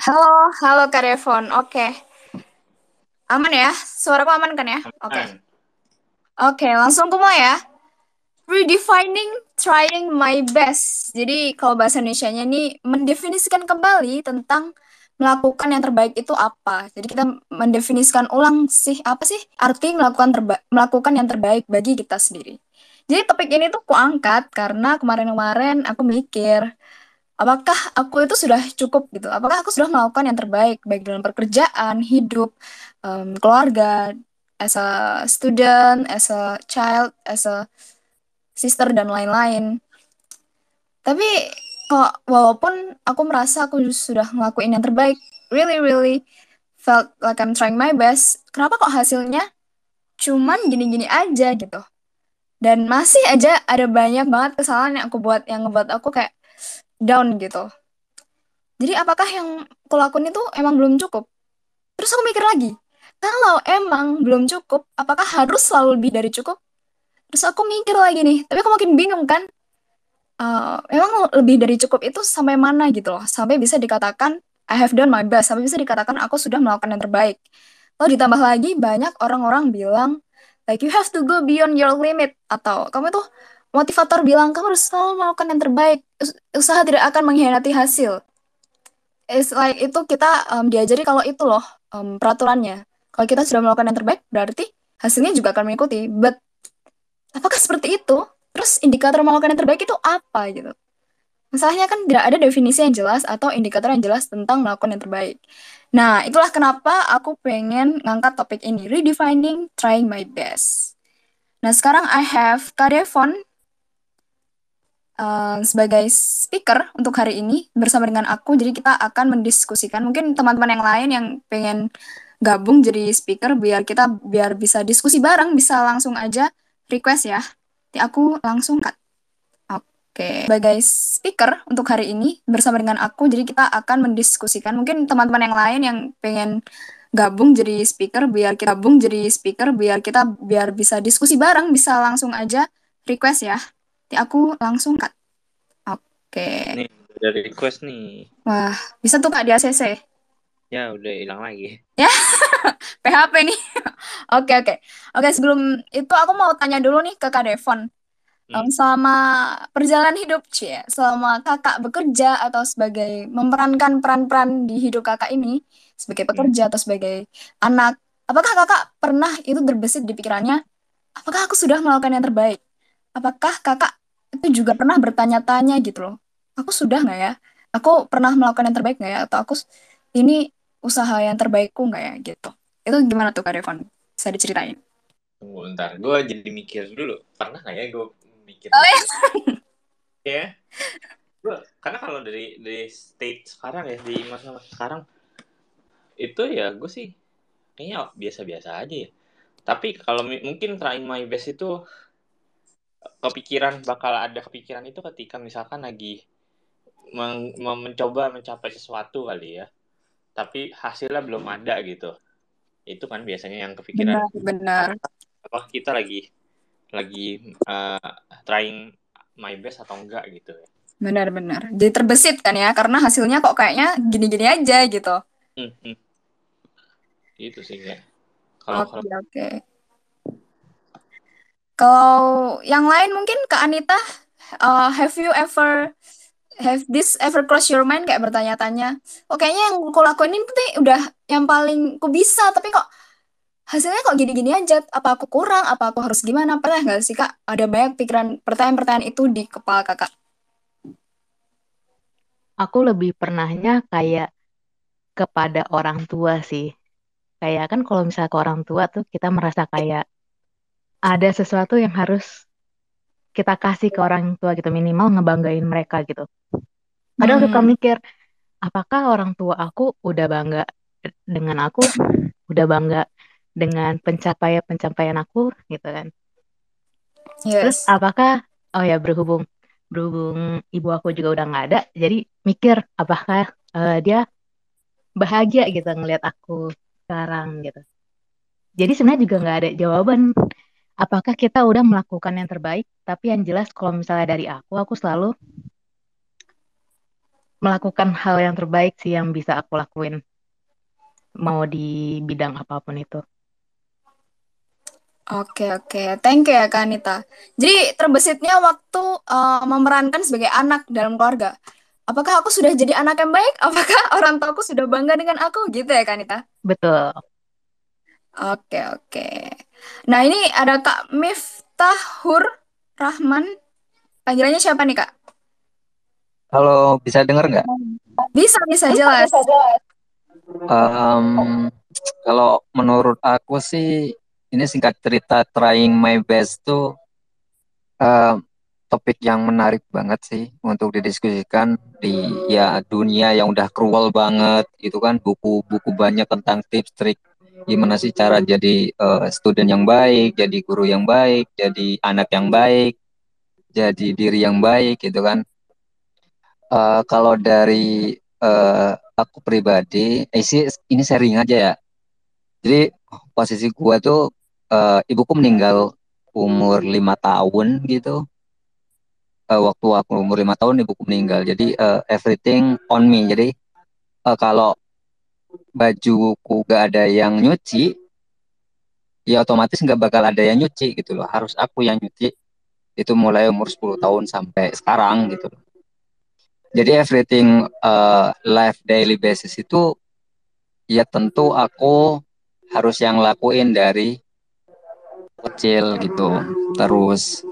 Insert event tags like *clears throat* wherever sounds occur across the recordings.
Halo, halo Kak Devon. Oke, aman ya? Suaraku aman kan ya? Oke, Aman. oke, langsung ke mulai ya. Redefining trying my best. Jadi kalau bahasa Indonesianya ini mendefinisikan kembali tentang melakukan yang terbaik itu apa. Jadi kita mendefinisikan ulang sih apa sih arti melakukan terba- melakukan yang terbaik bagi kita sendiri. Jadi topik ini tuh ku angkat karena kemarin-kemarin aku mikir apakah aku itu sudah cukup gitu? Apakah aku sudah melakukan yang terbaik baik dalam pekerjaan, hidup, em, keluarga, as a student, as a child, as a sister dan lain-lain. Tapi kok walaupun aku merasa aku sudah ngelakuin yang terbaik, really really felt like I'm trying my best. Kenapa kok hasilnya cuman gini-gini aja gitu? Dan masih aja ada banyak banget kesalahan yang aku buat yang ngebuat aku kayak down gitu. Jadi apakah yang aku lakuin itu emang belum cukup? Terus aku mikir lagi, kalau emang belum cukup, apakah harus selalu lebih dari cukup? Terus aku mikir lagi nih, tapi aku makin bingung kan, eh, emang lebih dari cukup itu sampai mana gitu loh, sampai bisa dikatakan I have done my best, sampai bisa dikatakan aku sudah melakukan yang terbaik. Lalu ditambah lagi banyak orang-orang bilang, like you have to go beyond your limit, atau kamu tuh motivator bilang kamu harus selalu melakukan yang terbaik, Us- usaha tidak akan mengkhianati hasil. It's like itu kita um, diajari kalau itu loh um, peraturannya. Kalau kita sudah melakukan yang terbaik, berarti hasilnya juga akan mengikuti. But apakah seperti itu? Terus indikator melakukan yang terbaik itu apa gitu? Masalahnya kan tidak ada definisi yang jelas atau indikator yang jelas tentang melakukan yang terbaik. Nah, itulah kenapa aku pengen ngangkat topik ini, redefining trying my best. Nah, sekarang I have Devon uh, sebagai speaker untuk hari ini bersama dengan aku. Jadi kita akan mendiskusikan mungkin teman-teman yang lain yang pengen gabung jadi speaker biar kita biar bisa diskusi bareng, bisa langsung aja request ya. Nanti aku langsung cut. Oke, sebagai speaker untuk hari ini bersama dengan aku, jadi kita akan mendiskusikan mungkin teman-teman yang lain yang pengen gabung jadi speaker biar kita gabung jadi speaker biar kita biar bisa diskusi bareng, bisa langsung aja request ya. Nanti aku langsung cut. Oke. Nih, udah request nih. Wah, bisa tuh Kak di ACC. Ya, udah hilang lagi. *laughs* PHP nih. *laughs* Oke, oke. Oke, sebelum itu aku mau tanya dulu nih ke Kak Devon. Hmm? selama perjalanan hidup, Cie, selama kakak bekerja atau sebagai memerankan peran-peran di hidup kakak ini, sebagai Hmm. pekerja atau sebagai anak, apakah kakak pernah itu terbesit di pikirannya, apakah aku sudah melakukan yang terbaik? Apakah kakak itu juga pernah bertanya-tanya gitu loh, aku sudah nggak ya? Aku pernah melakukan yang terbaik nggak ya? Atau aku ini usaha yang terbaikku nggak ya? Gitu. Itu gimana tuh Kak Devon? Bisa diceritain? Tunggu bentar, gue jadi mikir dulu. Pernah nggak ya gue mikir Oh ya? *laughs* ya? Gua, karena kalau dari dari state sekarang ya, di masa-masa sekarang, itu ya gue sih kayaknya biasa-biasa aja ya. Tapi kalau mungkin trying my best itu kepikiran bakal ada kepikiran itu ketika misalkan lagi mem- mencoba mencapai sesuatu kali ya. Tapi hasilnya belum ada gitu. Itu kan biasanya yang kepikiran Benar, benar. apa kita lagi lagi uh, trying my best atau enggak gitu ya. Benar-benar. Jadi terbesit kan ya, karena hasilnya kok kayaknya gini-gini aja gitu. Hmm, hmm. Itu sih ya. Kalau Oke, kalau oke. Kalau yang lain mungkin Kak Anita, uh, have you ever have this ever cross your mind kayak bertanya-tanya, oh kayaknya yang aku lakuin ini udah yang paling ku bisa, tapi kok hasilnya kok gini-gini aja, apa aku kurang, apa aku harus gimana, pernah nggak sih Kak? Ada banyak pikiran, pertanyaan-pertanyaan itu di kepala Kakak. Aku lebih pernahnya kayak kepada orang tua sih. Kayak kan kalau misalnya ke orang tua tuh kita merasa kayak ada sesuatu yang harus kita kasih ke orang tua gitu minimal ngebanggain mereka gitu. Kadang suka Hmm, mikir apakah orang tua aku udah bangga dengan aku, udah bangga dengan pencapaian-pencapaian aku gitu kan. Terus yes. apakah oh ya berhubung berhubung ibu aku juga udah nggak ada, jadi mikir apakah eh, dia bahagia gitu ngelihat aku sekarang gitu. Jadi sebenarnya juga nggak ada jawaban apakah kita udah melakukan yang terbaik, tapi yang jelas kalau misalnya dari aku, aku selalu melakukan hal yang terbaik sih yang bisa aku lakuin. Mau di bidang apa pun itu. Oke, oke. Thank you ya, Kak Anita. Jadi, terbesitnya waktu uh, memerankan sebagai anak dalam keluarga. Apakah aku sudah jadi anak yang baik? Apakah *laughs* orang tuaku sudah bangga dengan aku? Gitu ya, Kak Anita? Betul. Oke, oke. Nah, ini ada Kak Miftahur Rahman. Panggilannya siapa nih, Kak? Halo, bisa dengar nggak? Bisa, bisa jelas. Um, kalau menurut aku sih ini singkat cerita trying my best tuh uh, topik yang menarik banget sih untuk didiskusikan di ya dunia yang udah cruel banget itu kan buku-buku banyak tentang tips trik gimana sih cara jadi uh, student yang baik, jadi guru yang baik, jadi anak yang baik, jadi diri yang baik gitu kan. Uh, kalau dari uh, aku pribadi, eh, sih ini sharing aja ya. Jadi posisi gua tuh uh, ibuku meninggal umur lima tahun gitu. Uh, waktu aku umur lima tahun ibuku meninggal. Jadi uh, everything on me. Jadi uh, kalau bajuku gak ada yang nyuci, ya otomatis nggak bakal ada yang nyuci gitu loh. Harus aku yang nyuci. Itu mulai umur 10 tahun sampai sekarang gitu loh. Jadi everything uh, life daily basis itu ya tentu aku harus yang lakuin dari kecil gitu. Terus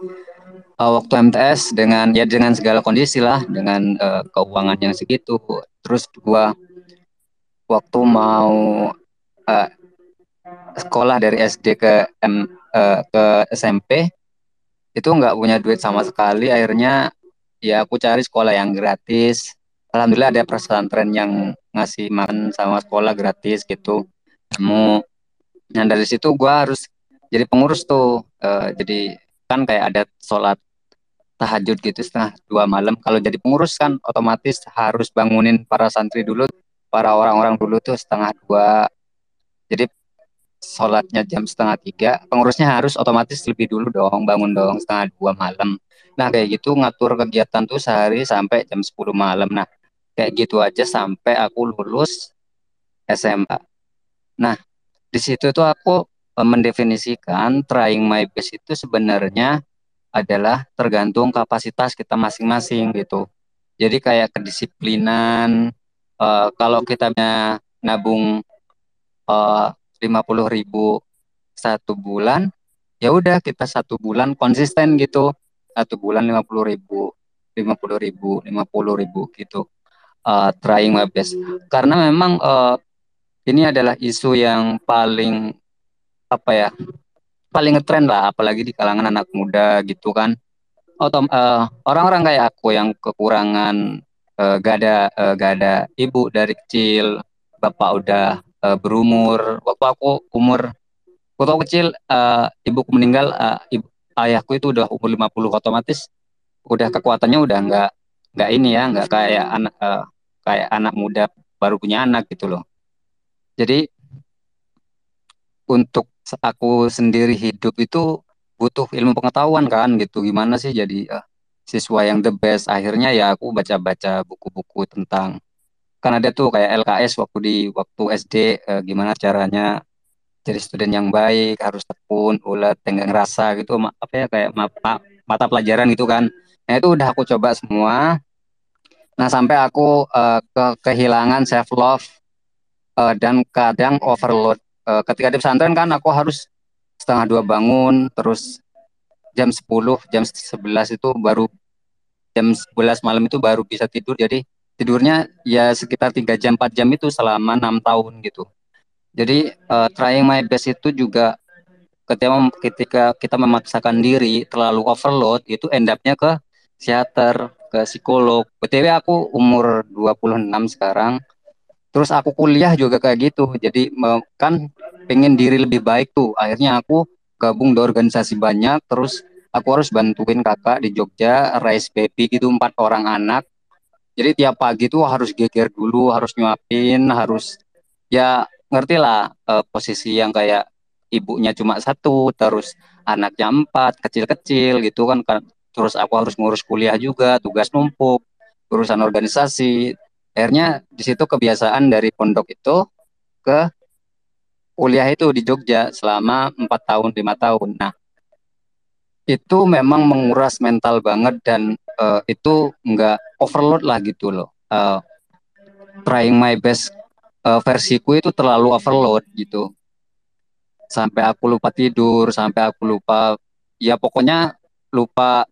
uh, waktu MTS dengan ya dengan segala kondisi lah, dengan uh, keuangan yang segitu. Terus gua waktu mau uh, sekolah dari SD ke M, uh, ke SMP itu nggak punya duit sama sekali. Akhirnya ya aku cari sekolah yang gratis. Alhamdulillah ada pesantren yang ngasih makan sama sekolah gratis gitu. Kamu Nah dari situ gue harus jadi pengurus tuh uh, jadi kan kayak ada sholat tahajud gitu setengah dua malam kalau jadi pengurus kan otomatis harus bangunin para santri dulu para orang-orang dulu tuh setengah dua. Jadi sholatnya jam setengah tiga pengurusnya harus otomatis lebih dulu dong bangun dong setengah dua malam. Nah kayak gitu ngatur kegiatan tuh sehari sampai jam 10 malam. Nah kayak gitu aja sampai aku lulus SMA nah di situ tuh aku mendefinisikan trying my best itu sebenarnya adalah tergantung kapasitas kita masing-masing gitu. Jadi kayak kedisiplinan uh, kalau kita nabung eh, lima puluh ribu satu bulan, ya udah kita satu bulan konsisten gitu. Satu bulan lima puluh ribu lima puluh ribu lima puluh ribu gitu. Uh, trying my best. Karena memang uh, ini adalah isu yang paling apa ya paling ngetren lah apalagi di kalangan anak muda gitu kan. Otom, uh, orang-orang kayak aku yang kekurangan uh, gak ada uh, gak ada ibu dari kecil bapak udah uh, berumur waktu aku umur waktu aku kecil uh, ibuku meninggal uh, ibu, ayahku itu udah umur 50 otomatis udah kekuatannya udah nggak nggak ini ya nggak kayak anak uh, kayak anak muda baru punya anak gitu loh. Jadi untuk aku sendiri hidup itu butuh ilmu pengetahuan kan gitu gimana sih jadi uh, siswa yang the best. Akhirnya ya aku baca-baca buku-buku tentang kan ada tuh kayak LKS waktu di waktu SD uh, gimana caranya jadi student yang baik harus tekun ulet tenggang rasa gitu apa ya kayak mata mata pelajaran gitu kan. Nah itu udah aku coba semua. Nah sampai aku uh, ke kehilangan self love uh, dan kadang overload. Uh, ketika di pesantren kan aku harus setengah dua bangun terus jam 10 jam 11 itu baru jam 11 malam itu baru bisa tidur. Jadi tidurnya ya sekitar tiga jam 4 jam itu selama enam tahun gitu. Jadi uh, trying my best itu juga ketika ketika kita memaksakan diri terlalu overload itu endapnya ke psikiater ke psikolog. Btw aku umur 26 sekarang. Terus aku kuliah juga kayak gitu. Jadi kan pengen diri lebih baik tuh. Akhirnya aku gabung di organisasi banyak terus aku harus bantuin kakak di Jogja raise baby gitu empat orang anak jadi tiap pagi tuh harus geger dulu harus nyuapin harus ya ngerti lah uh, posisi yang kayak ibunya cuma satu terus anaknya empat kecil-kecil gitu kan terus aku harus ngurus kuliah juga tugas numpuk urusan organisasi. Akhirnya di situ kebiasaan dari pondok itu ke kuliah itu di Jogja selama empat tahun lima tahun. Nah itu memang menguras mental banget dan uh, itu nggak overload lah gitu loh. Uh, trying my best uh, versiku itu terlalu overload gitu. Sampai aku lupa tidur, sampai aku lupa ya pokoknya lupa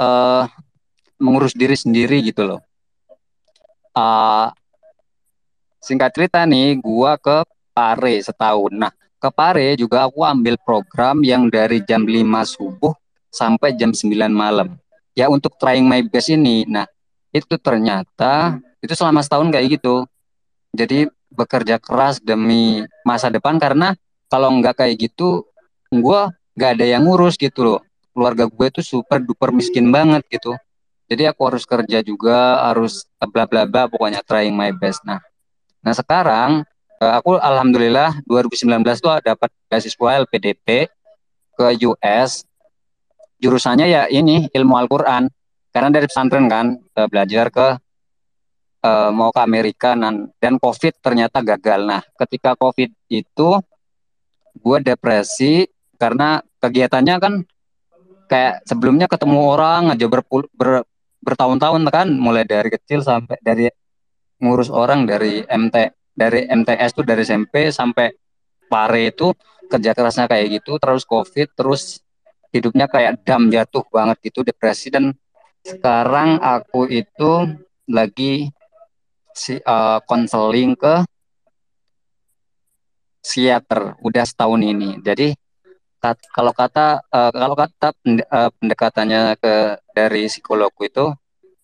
uh, mengurus diri sendiri gitu loh. Uh, singkat cerita nih, gua ke Pare setahun. Nah, ke Pare juga aku ambil program yang dari jam 5 subuh sampai jam 9 malam. Ya untuk trying my best ini. Nah, itu ternyata itu selama setahun kayak gitu. Jadi bekerja keras demi masa depan karena kalau nggak kayak gitu, gue nggak ada yang ngurus gitu loh. Keluarga gue itu super duper miskin banget gitu. Jadi aku harus kerja juga, harus bla bla bla, pokoknya trying my best. Nah, nah sekarang Eh, aku alhamdulillah 2019 tuh dapat beasiswa LPDP ke US. Jurusannya ya ini ilmu Al-Qur'an. Karena dari pesantren kan uh, belajar ke uh, mau ke Amerika dan dan Covid ternyata gagal. Nah, ketika Covid itu gue depresi karena kegiatannya kan kayak sebelumnya ketemu orang aja berpul ber, bertahun-tahun kan mulai dari kecil sampai dari ngurus orang dari MT dari MTS tuh dari SMP sampai pare itu kerja kerasnya kayak gitu terus covid terus hidupnya kayak dam jatuh banget gitu depresi dan sekarang aku itu lagi si konseling uh, ke psikiater udah setahun ini jadi kat, kalau kata uh, kalau kata uh, pendekatannya ke dari psikologku itu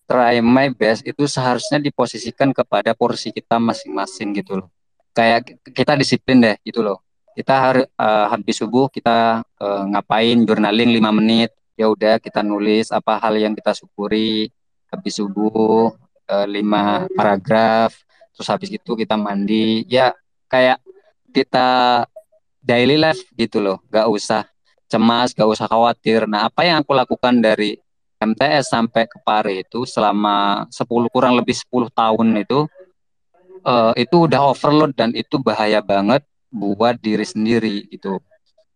try my best itu seharusnya diposisikan kepada porsi kita masing-masing gitu loh. Kayak kita disiplin deh gitu loh. Kita harus uh, habis subuh kita uh, ngapain journaling 5 menit. Ya udah kita nulis apa hal yang kita syukuri habis subuh uh, 5 paragraf. Terus habis itu kita mandi. Ya kayak kita daily life gitu loh. Gak usah cemas, gak usah khawatir. Nah, apa yang aku lakukan dari MTS sampai ke Pare itu selama 10 kurang lebih 10 tahun itu uh, itu udah overload dan itu bahaya banget buat diri sendiri gitu.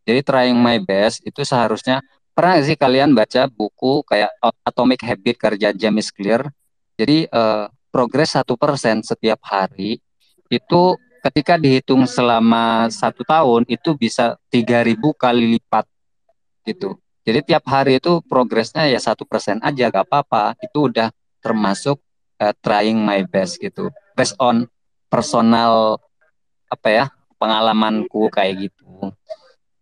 Jadi trying my best itu seharusnya pernah sih kalian baca buku kayak Atomic Habit kerja James Clear. Jadi uh, progres satu persen setiap hari itu ketika dihitung selama satu tahun itu bisa 3000 kali lipat gitu. Jadi tiap hari itu progresnya ya satu persen aja gak apa-apa. Itu udah termasuk uh, trying my best gitu. Based on personal apa ya pengalamanku kayak gitu.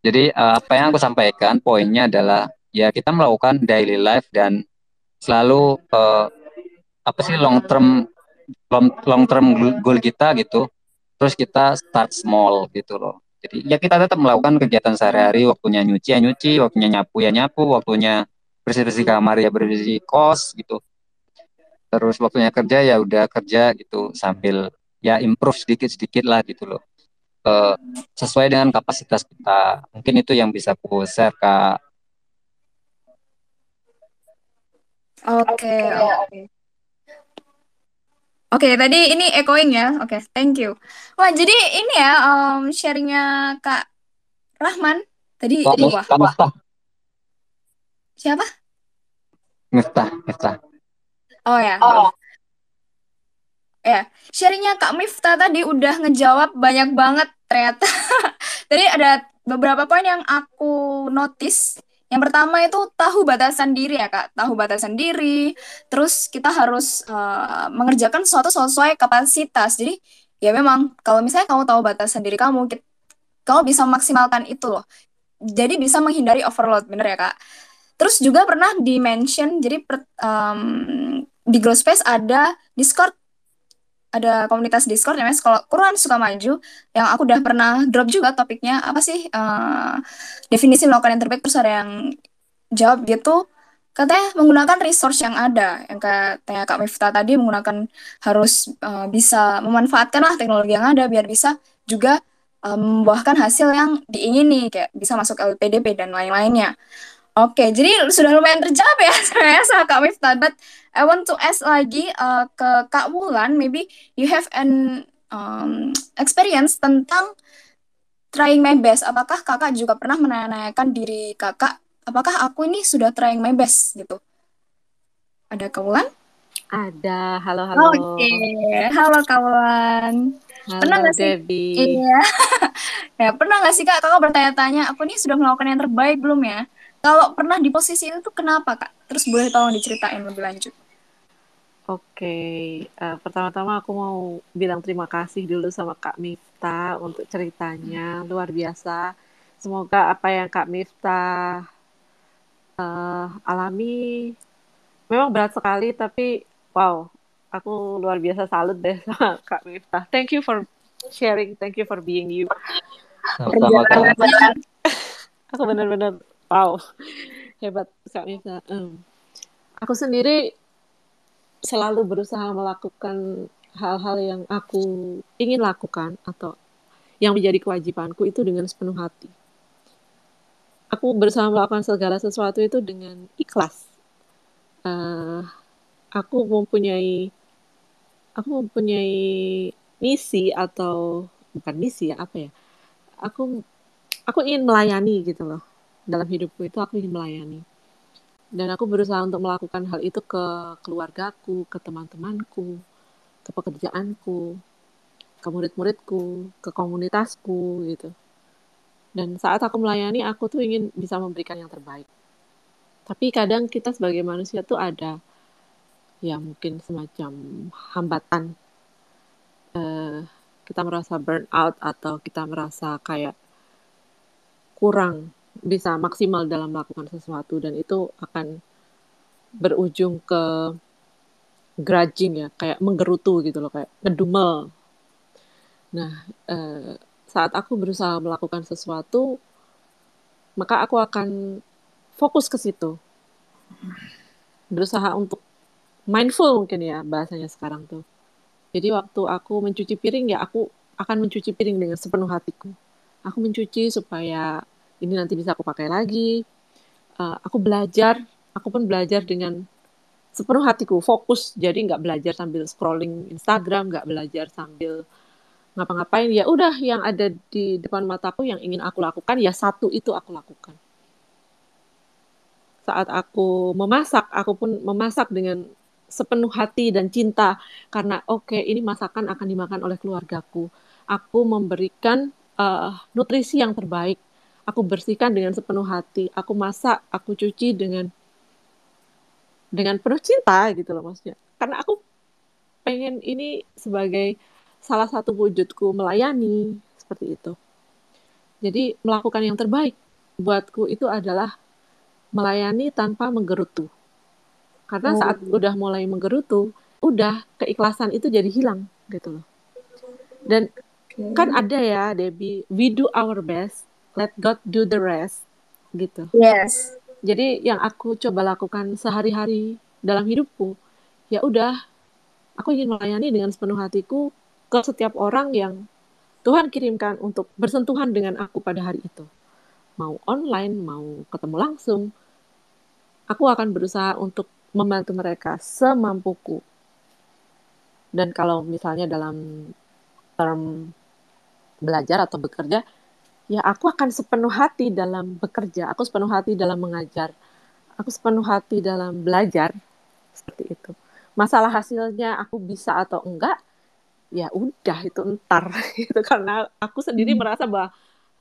Jadi uh, apa yang aku sampaikan poinnya adalah ya kita melakukan daily life dan selalu uh, apa sih long term long, long term goal kita gitu. Terus kita start small gitu loh. Jadi ya kita tetap melakukan kegiatan sehari-hari, waktunya nyuci ya nyuci, waktunya nyapu ya nyapu, waktunya bersih-bersih kamar ya bersih kos gitu. Terus waktunya kerja ya udah kerja gitu sambil ya improve sedikit-sedikit lah gitu loh. Uh, sesuai dengan kapasitas kita. Mungkin itu yang bisa aku share Kak. Oke, oke. Oke, okay, tadi ini echoing ya. Oke, okay, thank you. Wah, jadi ini ya um, sharingnya Kak Rahman tadi. Kak, wah. Kak Miftah. Siapa? Miftah, Miftah. Oh ya. Oh. Ya, sharingnya Kak Miftah tadi udah ngejawab banyak banget ternyata. *laughs* tadi ada beberapa poin yang aku notice yang pertama itu tahu batasan diri ya kak, tahu batasan diri. Terus kita harus uh, mengerjakan sesuatu sesuai kapasitas. Jadi ya memang kalau misalnya kamu tahu batasan diri kamu, kita, kamu bisa maksimalkan itu loh. Jadi bisa menghindari overload, bener ya kak. Terus juga pernah di mention, jadi per, um, di Grow Space ada Discord ada komunitas Discord namanya Sekolah Quran Suka Maju yang aku udah pernah drop juga topiknya apa sih uh, definisi melakukan yang terbaik terus ada yang jawab gitu katanya menggunakan resource yang ada yang katanya Kak Miftah tadi menggunakan harus uh, bisa memanfaatkan lah teknologi yang ada biar bisa juga um, membuahkan hasil yang diingini kayak bisa masuk LPDP dan lain-lainnya. Oke, jadi sudah lumayan terjawab ya *laughs* saya sama Kak Miftah. But I want to ask lagi uh, ke Kak Wulan, maybe you have an um, experience tentang trying my best. Apakah kakak juga pernah menanyakan diri kakak, apakah aku ini sudah trying my best gitu? Ada Kak Wulan? Ada, halo halo. Oke, halo Kak Wulan. Pernah Halo nggak sih? Debbie. Iya. *laughs* ya, pernah nggak sih Kak kakak bertanya-tanya, aku ini sudah melakukan yang terbaik belum ya? Kalau pernah di posisi itu kenapa Kak? Terus boleh tolong diceritain lebih lanjut. Oke, eh, pertama-tama aku mau bilang terima kasih dulu sama Kak Miftah untuk ceritanya, luar biasa. Semoga apa yang Kak Miftah eh, alami memang berat sekali, tapi wow, aku luar biasa salut deh sama Kak Miftah. Thank you for sharing, thank you for being you. Sama-sama Aku benar-benar wow, *laughs* hebat Miftah. Em, aku sendiri selalu berusaha melakukan hal-hal yang aku ingin lakukan atau yang menjadi kewajibanku itu dengan sepenuh hati. Aku berusaha melakukan segala sesuatu itu dengan ikhlas. Eh, aku mempunyai aku mempunyai misi atau bukan misi ya apa ya? Aku aku ingin melayani gitu loh. Dalam hidupku itu aku ingin melayani. Dan aku berusaha untuk melakukan hal itu ke keluargaku, ke teman-temanku, ke pekerjaanku, ke murid-muridku, ke komunitasku gitu. Dan saat aku melayani, aku tuh ingin bisa memberikan yang terbaik. Tapi kadang kita sebagai manusia tuh ada ya mungkin semacam hambatan. Eh, kita merasa burn out atau kita merasa kayak kurang bisa maksimal dalam melakukan sesuatu dan itu akan berujung ke grudging ya, kayak menggerutu gitu loh, kayak ngedumel. Nah, eh, saat aku berusaha melakukan sesuatu, maka aku akan fokus ke situ. Berusaha untuk mindful mungkin ya bahasanya sekarang tuh. Jadi waktu aku mencuci piring ya aku akan mencuci piring dengan sepenuh hatiku. Aku mencuci supaya ini nanti bisa aku pakai lagi. Eh, aku belajar, aku pun belajar dengan sepenuh hatiku, fokus. Jadi nggak belajar sambil scrolling Instagram, nggak belajar sambil ngapa-ngapain. Ya udah yang ada di depan mataku yang ingin aku lakukan, ya satu itu aku lakukan. Saat aku memasak, aku pun memasak dengan sepenuh hati dan cinta karena oke ini masakan akan dimakan oleh keluargaku. Aku memberikan eh, nutrisi yang terbaik. Aku bersihkan dengan sepenuh hati. Aku masak, aku cuci dengan dengan penuh cinta gitu loh maksudnya. Karena aku pengen ini sebagai salah satu wujudku melayani seperti itu. Jadi melakukan yang terbaik buatku itu adalah melayani tanpa menggerutu. Karena Oh, saat udah mulai menggerutu, udah keikhlasan itu jadi hilang gitu loh. Dan kan oke. ada ya Debbie, we do our best, let God do the rest gitu. Yes. Jadi yang aku coba lakukan sehari-hari dalam hidupku, ya udah aku ingin melayani dengan sepenuh hatiku ke setiap orang yang Tuhan kirimkan untuk bersentuhan dengan aku pada hari itu. Mau online, mau ketemu langsung, aku akan berusaha untuk membantu mereka semampuku. Dan kalau misalnya dalam term belajar atau bekerja, ya aku akan sepenuh hati dalam bekerja, aku sepenuh hati dalam mengajar, aku sepenuh hati dalam belajar, seperti itu. Masalah hasilnya aku bisa atau enggak, ya udah itu entar *laughs* gitu karena aku sendiri Hmm. merasa bahwa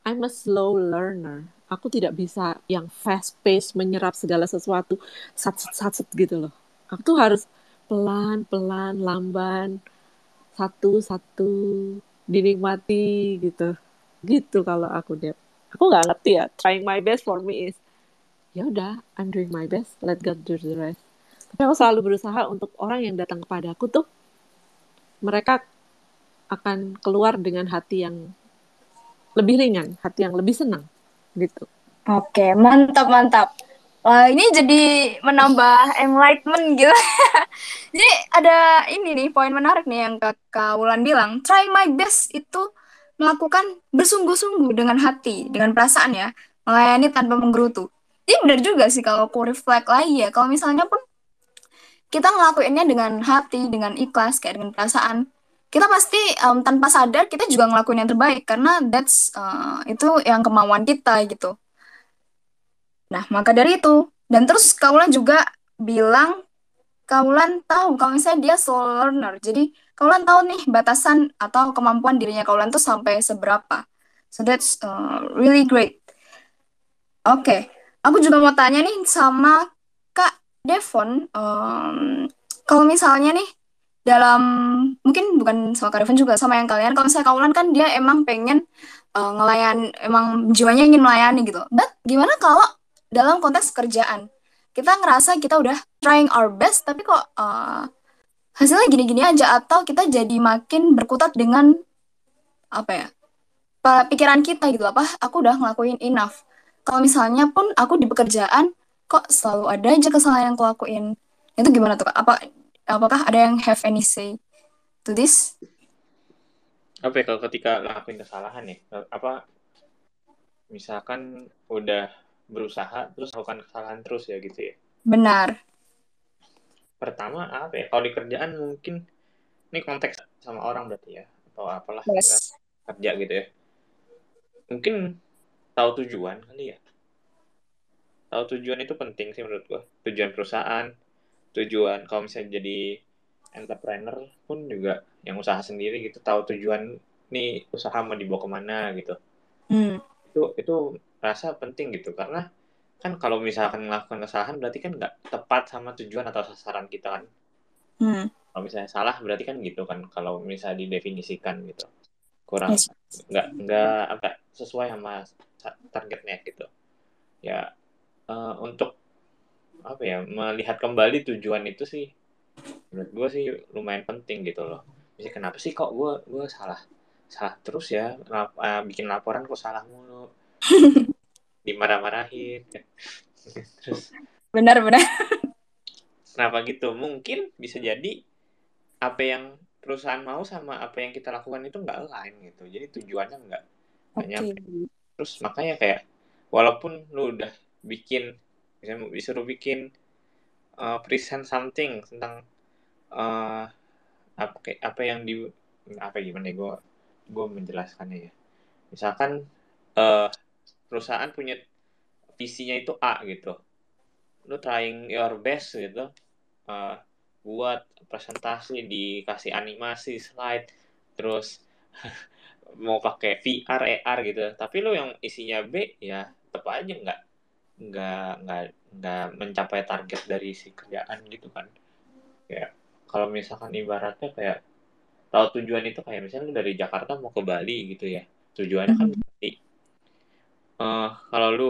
I'm a slow learner. Aku tidak bisa yang fast pace menyerap segala sesuatu sat sat sat sat gitu loh. Aku tuh harus pelan pelan lamban satu satu dinikmati gitu gitu kalau aku deh aku nggak ngerti ya. Trying my best for me is ya udah I'm doing my best. Let God do the rest. Tapi aku selalu berusaha untuk orang yang datang kepadaku tuh mereka akan keluar dengan hati yang lebih ringan hati yang lebih senang gitu. Oke, mantap mantap. Wah, ini jadi menambah enlightenment gitu. *laughs* Jadi ada ini nih poin menarik nih yang Kakak Wulan bilang, try my best itu melakukan bersungguh-sungguh dengan hati, dengan perasaan ya, melayani tanpa menggerutu. Ini benar juga sih kalau aku reflect lagi ya. Kalau misalnya pun kita ngelakuinnya dengan hati, dengan ikhlas, kayak dengan perasaan, kita pasti um, tanpa sadar kita juga ngelakuin yang terbaik karena that's uh, itu yang kemauan kita gitu. Nah, maka dari itu dan terus Kaulan juga bilang Kaulan tahu kalau misalnya dia slow learner. Jadi Kaulan tahu nih batasan atau kemampuan dirinya Kaulan tuh sampai seberapa. So that's uh, really great. Oke, okay. aku juga mau tanya nih sama Kak Devon. Um, kalau misalnya nih dalam mungkin bukan sama Kak Devon juga sama yang kalian. Kalau misalnya Kaulan kan dia emang pengen uh, ngelayan, emang jiwanya ingin melayani gitu. But gimana kalau dalam konteks kerjaan? kita ngerasa kita udah trying our best tapi kok uh, hasilnya gini-gini aja atau kita jadi makin berkutat dengan apa ya pikiran kita gitu apa aku udah ngelakuin enough. Kalau misalnya pun aku di pekerjaan kok selalu ada aja kesalahan yang aku lakuin? Itu gimana tuh apa apakah ada yang have any say to this? Apa ya kalau ketika ngelakuin kesalahan ya apa misalkan udah berusaha terus lakukan kesalahan terus ya gitu ya? Benar pertama apa ya? Kalau di kerjaan mungkin ini konteks sama orang berarti ya atau apalah yes. kerja gitu ya. Mungkin tahu tujuan kali ya. Tahu tujuan itu penting sih menurut gua. Tujuan perusahaan tujuan kalau misalnya jadi entrepreneur pun juga yang usaha sendiri gitu tahu tujuan nih usaha mau dibawa ke mana gitu. Hmm. itu itu rasa penting gitu karena kan kalau misalkan melakukan kesalahan berarti kan nggak tepat sama tujuan atau sasaran kita kan? Hmm. kalau misalnya salah berarti kan gitu kan kalau misalnya didefinisikan gitu. Kurang yes. nggak nggak apa sesuai sama targetnya gitu. Ya uh, untuk apa ya melihat kembali tujuan itu sih menurut gue sih lumayan penting gitu loh. Jadi kenapa sih kok gue gue salah salah terus ya uh, bikin laporan kok salah mulu *laughs* dimarah-marahin. Terus? Benar-benar kenapa gitu? Mungkin bisa jadi apa yang perusahaan mau sama apa yang kita lakukan itu nggak lain gitu. Jadi tujuannya nggak banyak okay. terus makanya kayak walaupun lu udah bikin misalnya disuruh bikin uh, present something tentang uh, apa apa yang di apa gimana ya gue gue menjelaskannya ya. Misalkan uh, perusahaan punya visinya itu A gitu. Lu trying your best gitu. Uh, buat presentasi dikasih animasi slide terus *laughs* mau pakai VR AR gitu. Tapi lu yang isinya B ya tetap aja nggak nggak nggak nggak mencapai target dari si kerjaan gitu kan. Ya kalau misalkan ibaratnya kayak tahu tujuan itu kayak misalnya lu dari Jakarta mau ke Bali gitu ya. Tujuannya kan berarti uh, kalau lu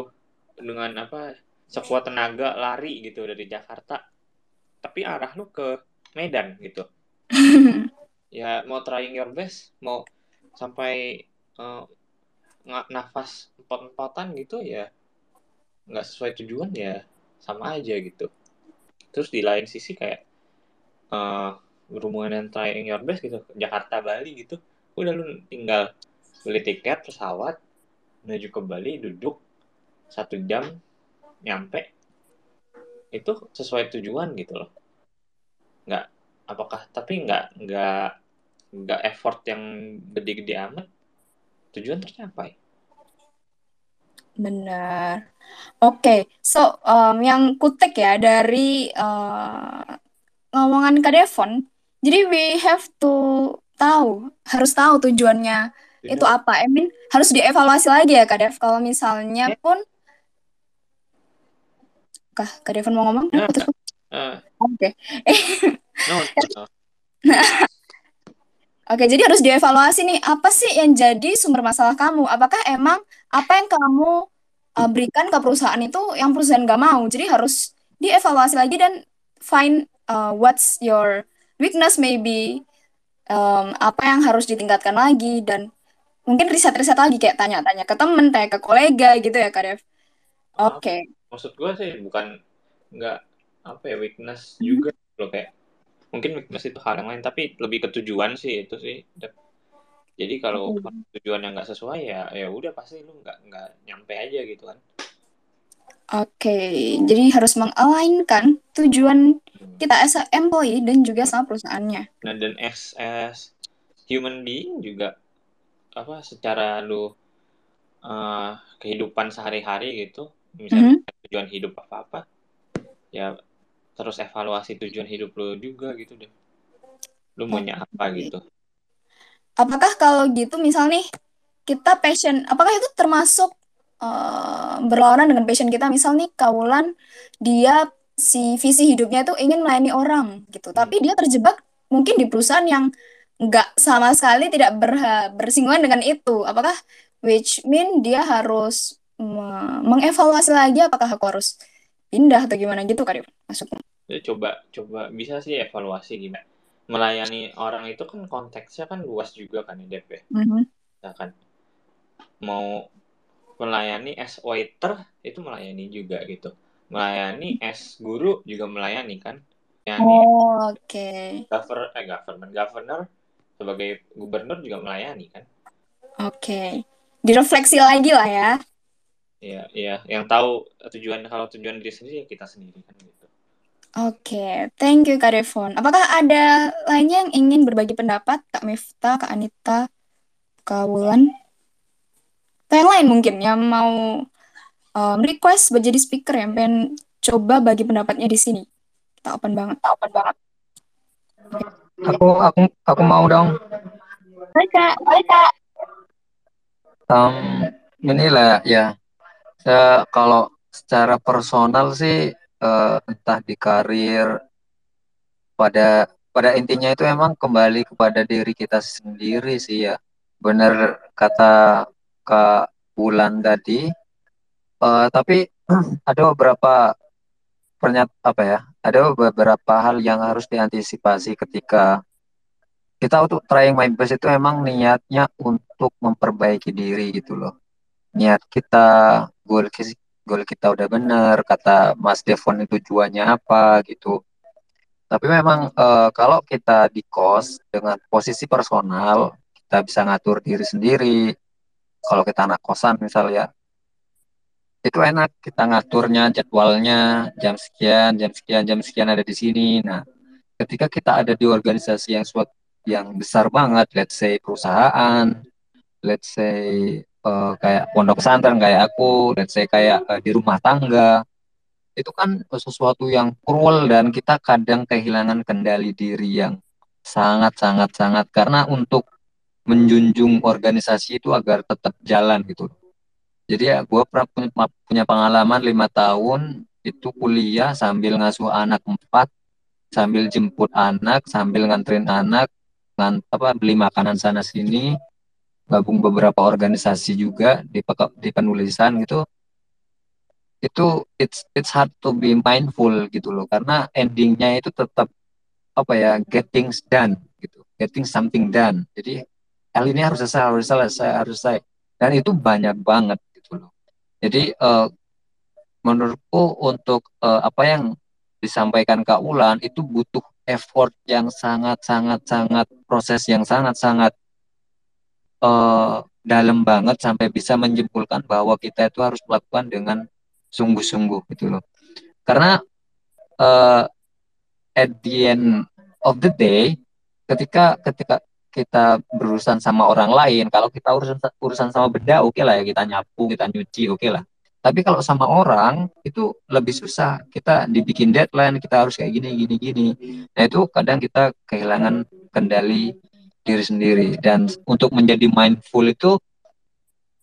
dengan apa sekuat tenaga lari gitu dari Jakarta tapi arah lu ke Medan gitu. *laughs* Ya mau trying your best mau sampai uh, nafas empat-empatan gitu ya nggak sesuai tujuan ya sama aja gitu. Terus di lain sisi kayak uh, berhubungan dengan trying your best gitu Jakarta Bali gitu udah lu tinggal beli tiket pesawat menuju ke Bali duduk satu jam nyampe itu sesuai tujuan gitu loh. Nggak apakah tapi nggak nggak nggak effort yang gede-gede amat tujuan tercapai. Benar. Oke okay. so um, yang kutek ya dari uh, ngomongan Kak Devon jadi we have to tahu harus tahu tujuannya itu apa? I mean, harus dievaluasi lagi ya Kak Dev. Kalau misalnya ya. pun Kak, Kak Devon mau ngomong? Uh. Oke. *laughs* Okay. no, *laughs* no. Oke, jadi harus dievaluasi nih, apa sih yang jadi sumber masalah kamu? Apakah emang apa yang kamu uh, berikan ke perusahaan itu yang perusahaan nggak mau? Jadi harus dievaluasi lagi dan find uh, what's your weakness maybe, um, apa yang harus ditingkatkan lagi dan mungkin riset-riset lagi kayak tanya-tanya ke temen, tanya ke kolega gitu ya Kak Dev. Oke. Okay. Maksud gue sih bukan nggak apa ya weakness hmm. juga loh kayak mungkin weakness itu hal yang lain tapi lebih ke tujuan sih itu sih. Jadi kalau hmm. tujuan yang nggak sesuai ya ya udah pasti lu nggak nggak nyampe aja gitu kan. Oke, jadi harus mengalignkan tujuan kita as a employee dan juga sama perusahaannya. Nah, dan as, as human being juga apa secara lu uh, kehidupan sehari-hari gitu, misalnya Mhm. tujuan hidup apa-apa, ya terus evaluasi tujuan hidup lu juga gitu deh. Lu maunya apa gitu. Apakah kalau gitu misal nih kita passion, apakah itu termasuk uh, berlawanan dengan passion kita? Misal nih Kaulan dia si visi hidupnya itu ingin melayani orang gitu, Hmm. tapi dia terjebak mungkin di perusahaan yang nggak sama sekali tidak berha- bersinggungan dengan itu. Apakah which mean dia harus me- mengevaluasi lagi apakah aku harus pindah atau gimana gitu Karif masuknya? Ya, coba coba bisa sih evaluasi gimana. Melayani orang itu kan konteksnya kan luas juga kan ya Dep ya. Mhm. Misalkan mau melayani as waiter itu melayani juga gitu. Melayani as guru juga melayani kan. Melayani Oh, oke. governor eh government governor sebagai gubernur juga melayani kan. Oke. Direfleksi lagi lah ya. Iya, iya, yang tahu tujuan kalau tujuan diri sendiri ya kita sendiri kan gitu. Oke, thank you Kak Devon. Apakah ada lainnya yang ingin berbagi pendapat? Kak Mifta, Kak Anita, Kak Wulan? Atau yang lain mungkin yang mau um, request buat jadi speaker yang pengen coba bagi pendapatnya di sini. Kita open banget. Kita open banget. Aku aku aku mau dong. Hai Kak. Hai Kak. Um, inilah ya. Saya, kalau secara personal sih eh, entah di karir pada pada intinya itu emang kembali kepada diri kita sendiri sih ya. Bener kata Kak Bulan tadi. Eh, tapi *clears throat* ada beberapa pernyat apa ya? Ada beberapa hal yang harus diantisipasi ketika kita untuk trying my best itu emang niatnya untuk memperbaiki diri gitu loh. Niat kita, goal goal kita udah bener, kata Mas Devon itu tujuannya apa gitu. Tapi memang eh, kalau kita di kos dengan posisi personal, kita bisa ngatur diri sendiri. Kalau kita anak kosan misalnya, itu enak kita ngaturnya jadwalnya jam sekian jam sekian jam sekian ada di sini. Nah ketika kita ada di organisasi yang suat yang besar banget let's say perusahaan let's say eh, kayak pondok pesantren kayak aku let's say kayak eh, di rumah tangga itu kan sesuatu yang cruel dan kita kadang kehilangan kendali diri yang sangat sangat sangat. Karena untuk menjunjung organisasi itu agar tetap jalan gitu jadi ya gue pernah punya, pengalaman lima tahun itu kuliah sambil ngasuh anak empat, sambil jemput anak, sambil nganterin anak, ngan, apa beli makanan sana sini, gabung beberapa organisasi juga di di penulisan gitu. Itu it's it's hard to be mindful gitu loh karena endingnya itu tetap apa ya getting done gitu, getting something done. Jadi hal ini harus selesai, harus selesai, harus selesai. Dan itu banyak banget. Jadi uh, menurutku untuk uh, apa yang disampaikan Kak Ulan itu butuh effort yang sangat sangat sangat proses yang sangat sangat uh, dalam banget sampai bisa menyimpulkan bahwa kita itu harus melakukan dengan sungguh-sungguh gitu loh. Karena uh, at the end of the day ketika ketika kita berurusan sama orang lain, kalau kita urusan urusan sama benda, oke okay lah ya kita nyapu, kita nyuci, oke okay lah. Tapi kalau sama orang itu lebih susah. Kita dibikin deadline, kita harus kayak gini, gini, gini. Nah itu kadang kita kehilangan kendali diri sendiri. Dan untuk menjadi mindful itu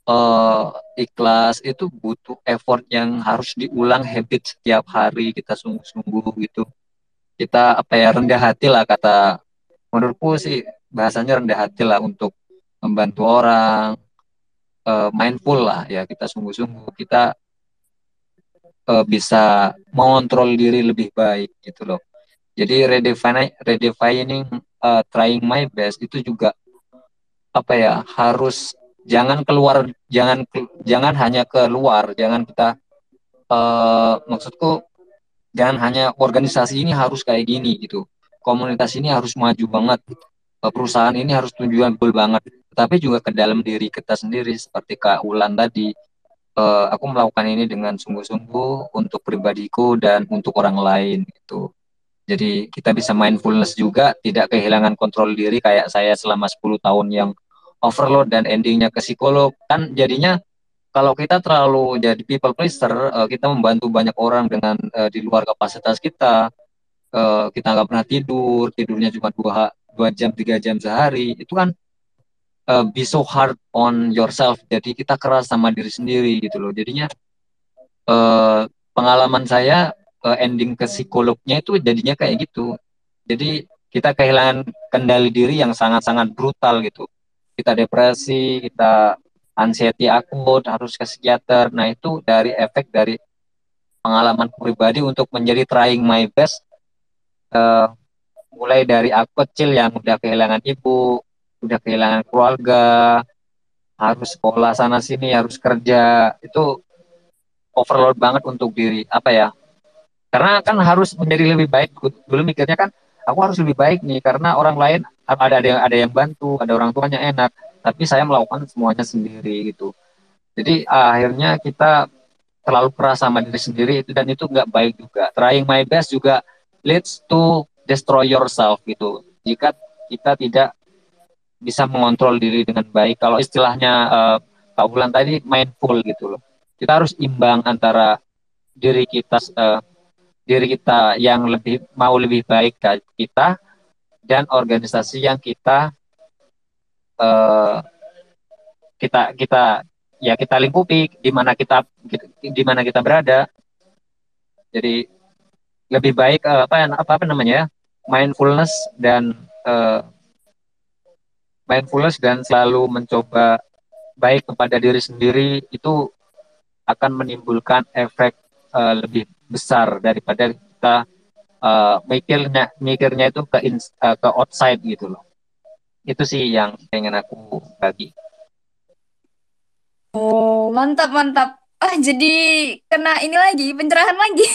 uh, ikhlas itu butuh effort yang harus diulang habit setiap hari kita sungguh-sungguh gitu. Kita apa ya rendah hati lah kata menurutku sih bahasanya rendah hati lah untuk membantu orang uh, mindful lah ya kita sungguh-sungguh kita uh, bisa mengontrol diri lebih baik gitu loh. Jadi redefining redefining uh, trying my best itu juga apa ya harus jangan keluar jangan jangan hanya keluar jangan kita uh, maksudku jangan hanya organisasi ini harus kayak gini gitu. Komunitas ini harus maju banget perusahaan ini harus tujuan goal banget tapi juga ke dalam diri kita sendiri seperti Kak Ulan tadi uh, aku melakukan ini dengan sungguh-sungguh untuk pribadiku dan untuk orang lain gitu. Jadi kita bisa mindfulness juga, tidak kehilangan kontrol diri kayak saya selama 10 tahun yang overload dan endingnya ke psikolog. Kan jadinya kalau kita terlalu jadi people pleaser, uh, kita membantu banyak orang dengan uh, di luar kapasitas kita, uh, kita nggak pernah tidur, tidurnya cuma dua, dua jam, tiga jam sehari, itu kan uh, be so hard on yourself. Jadi kita keras sama diri sendiri gitu loh. Jadinya uh, pengalaman saya uh, ending ke psikolognya itu jadinya kayak gitu. Jadi kita kehilangan kendali diri yang sangat-sangat brutal gitu. Kita depresi, kita anxiety akut, harus ke psikiater. Nah itu dari efek dari pengalaman pribadi untuk menjadi trying my best. Uh, mulai dari aku kecil yang udah kehilangan ibu, udah kehilangan keluarga, harus sekolah sana sini, harus kerja, itu overload banget untuk diri apa ya? Karena kan harus menjadi lebih baik. Dulu mikirnya kan aku harus lebih baik nih karena orang lain ada ada yang ada yang bantu, ada orang tuanya enak, tapi saya melakukan semuanya sendiri gitu. Jadi akhirnya kita terlalu keras sama diri sendiri itu dan itu nggak baik juga. Trying my best juga leads to destroy yourself gitu. Jika kita tidak bisa mengontrol diri dengan baik. Kalau istilahnya uh, Pak Bulan tadi mindful gitu loh. Kita harus imbang antara diri kita uh, diri kita yang lebih mau lebih baik kita dan organisasi yang kita uh, kita kita ya kita lingkupi di mana kita di mana kita berada. Jadi lebih baik uh, apa apa apa namanya ya mindfulness dan uh, mindfulness dan selalu mencoba baik kepada diri sendiri itu akan menimbulkan efek uh, lebih besar daripada kita uh, mikirnya mikirnya itu ke in, uh, ke outside gitu loh. Itu sih yang pengen aku bagi. Oh mantap mantap ah jadi kena ini lagi pencerahan lagi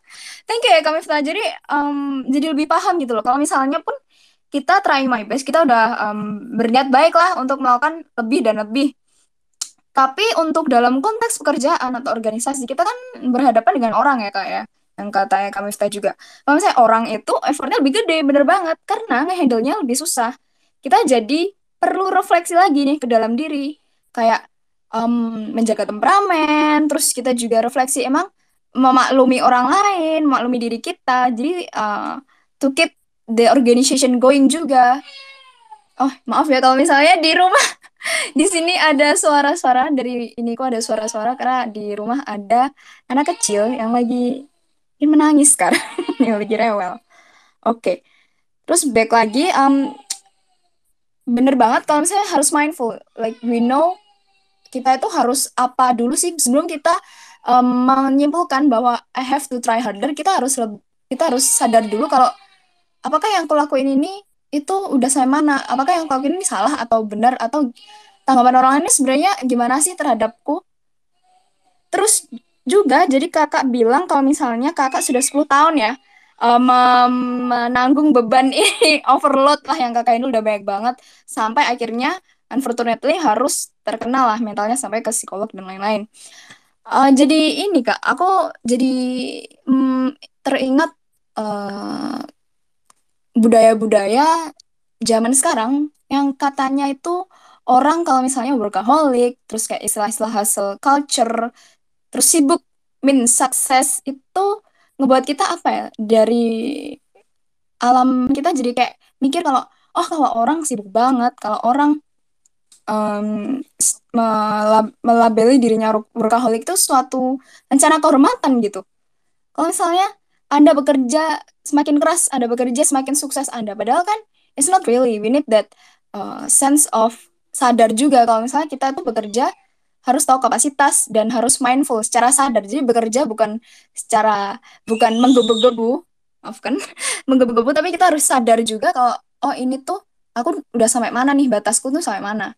*laughs* thank you ya kami jadi um, jadi lebih paham gitu loh kalau misalnya pun kita try my best, kita udah um, berniat baik lah untuk melakukan lebih dan lebih. Tapi untuk dalam konteks pekerjaan atau organisasi, kita kan berhadapan dengan orang ya kak ya. Yang katanya kami juga. Kalau misalnya orang itu effortnya lebih gede, bener banget. Karena ngehandle-nya lebih susah. Kita jadi perlu refleksi lagi nih ke dalam diri. Kayak um, menjaga temperamen, terus kita juga refleksi emang memaklumi orang lain, memaklumi diri kita. Jadi uh, to keep the organization going juga. Oh, maaf ya kalau misalnya di rumah *laughs* di sini ada suara-suara dari ini kok ada suara-suara karena di rumah ada anak kecil yang lagi ini menangis sekarang, *laughs* yang lagi rewel. Oke. Okay. Terus back lagi um bener banget kalau misalnya harus mindful. Like we know kita itu harus apa dulu sih sebelum kita um, menyimpulkan bahwa I have to try harder, kita harus kita harus sadar dulu kalau apakah yang aku lakuin ini itu udah saya mana? Apakah yang aku lakuin ini salah atau benar atau tanggapan orang ini sebenarnya gimana sih terhadapku? Terus juga jadi kakak bilang kalau misalnya kakak sudah 10 tahun ya um, menanggung beban ini *laughs* overload lah yang kakak ini udah banyak banget sampai akhirnya unfortunately harus terkenal lah mentalnya sampai ke psikolog dan lain-lain. Uh, jadi ini kak, aku jadi um, teringat uh, budaya-budaya zaman sekarang yang katanya itu orang kalau misalnya workaholic, terus kayak istilah-istilah hustle culture, terus sibuk min sukses itu ngebuat kita apa ya dari alam kita jadi kayak mikir kalau oh kalau orang sibuk banget, kalau orang um, melabeli dirinya workaholic itu suatu rencana kehormatan gitu. Kalau misalnya anda bekerja semakin keras, Anda bekerja semakin sukses Anda. Padahal kan it's not really. We need that uh, sense of sadar juga kalau misalnya kita tuh bekerja harus tahu kapasitas dan harus mindful secara sadar. Jadi bekerja bukan secara bukan menggebu-gebu, maaf kan, *laughs* menggebu-gebu tapi kita harus sadar juga kalau oh ini tuh aku udah sampai mana nih batasku tuh sampai mana.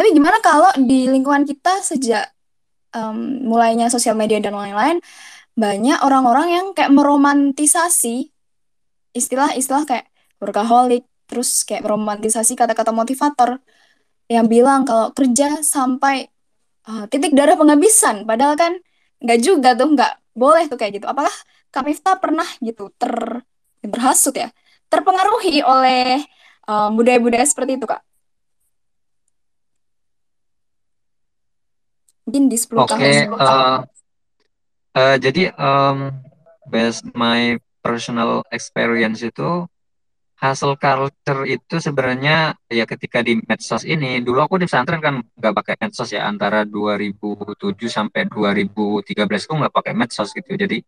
Tapi gimana kalau di lingkungan kita sejak um, mulainya sosial media dan lain-lain banyak orang-orang yang kayak meromantisasi istilah-istilah kayak workaholic, terus kayak meromantisasi kata-kata motivator yang bilang kalau kerja sampai uh, titik darah penghabisan. Padahal kan nggak juga tuh nggak boleh tuh kayak gitu. Apakah Kak Miftah pernah gitu ter berhasut ya terpengaruhi oleh uh, budaya-budaya seperti itu Kak mungkin di 10 Oke, okay, uh, uh, jadi um, based my personal experience itu hustle culture itu sebenarnya ya ketika di medsos ini dulu aku di pesantren kan nggak pakai medsos ya antara 2007 sampai 2013 aku nggak pakai medsos gitu. Jadi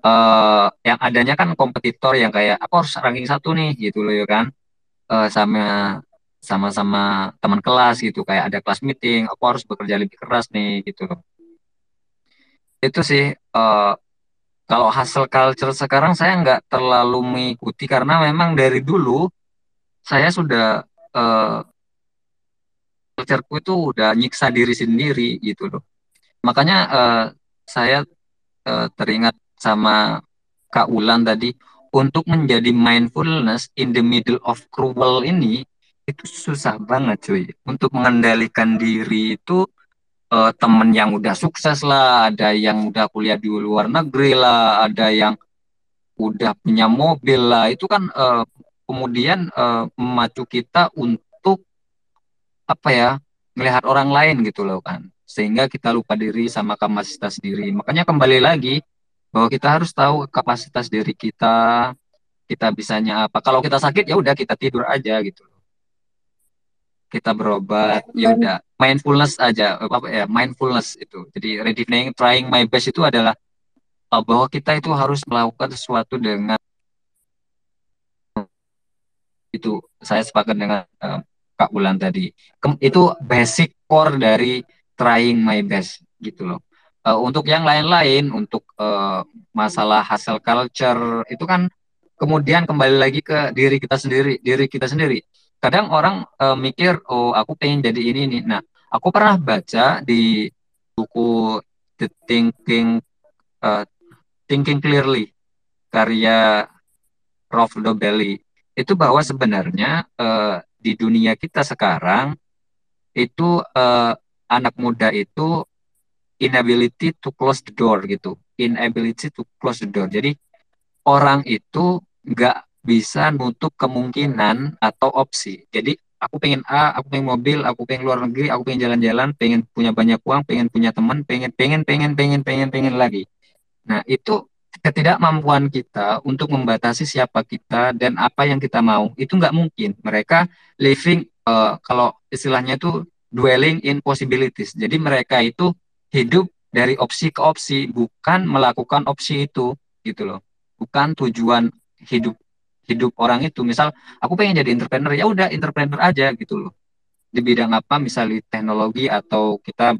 uh, yang adanya kan kompetitor yang kayak aku harus ranking satu nih gitu loh ya kan. Uh, sama sama-sama teman kelas gitu kayak ada kelas meeting aku harus bekerja lebih keras nih gitu itu sih uh, kalau hasil culture sekarang saya nggak terlalu mengikuti karena memang dari dulu saya sudah uh, cultureku itu udah nyiksa diri sendiri gitu loh. Makanya uh, saya uh, teringat sama Kak Ulan tadi untuk menjadi mindfulness in the middle of cruel ini itu susah banget cuy. Untuk mengendalikan diri itu uh, temen yang udah sukses lah, ada yang udah kuliah di luar negeri lah, ada yang udah punya mobil lah, itu kan uh, kemudian uh, memacu kita untuk apa ya, melihat orang lain gitu loh kan, sehingga kita lupa diri sama kapasitas diri. Makanya kembali lagi bahwa kita harus tahu kapasitas diri kita, kita bisanya apa. Kalau kita sakit ya udah kita tidur aja gitu kita berobat ya udah. Mindfulness aja apa ya mindfulness itu. Jadi redefining trying my best itu adalah uh, bahwa kita itu harus melakukan sesuatu dengan itu. Saya sepakat dengan uh, Kak Bulan tadi. Kem, itu basic core dari trying my best gitu loh. Uh, untuk yang lain-lain untuk uh, masalah hasil culture itu kan kemudian kembali lagi ke diri kita sendiri diri kita sendiri kadang orang uh, mikir oh aku pengen jadi ini nih. Nah aku pernah baca di buku The Thinking uh, Thinking Clearly karya Rolf Dobelli. Itu bahwa sebenarnya uh, di dunia kita sekarang itu uh, anak muda itu inability to close the door gitu. Inability to close the door. Jadi orang itu nggak bisa nutup kemungkinan atau opsi. Jadi aku pengen A, aku pengen mobil, aku pengen luar negeri, aku pengen jalan-jalan, pengen punya banyak uang, pengen punya teman, pengen pengen pengen pengen pengen pengen lagi. Nah, itu ketidakmampuan kita untuk membatasi siapa kita dan apa yang kita mau itu nggak mungkin. Mereka living uh, kalau istilahnya itu dwelling in possibilities. Jadi mereka itu hidup dari opsi ke opsi, bukan melakukan opsi itu gitu loh. Bukan tujuan hidup hidup orang itu. Misal aku pengen jadi entrepreneur ya udah entrepreneur aja gitu loh. Di bidang apa? Misalnya teknologi atau kita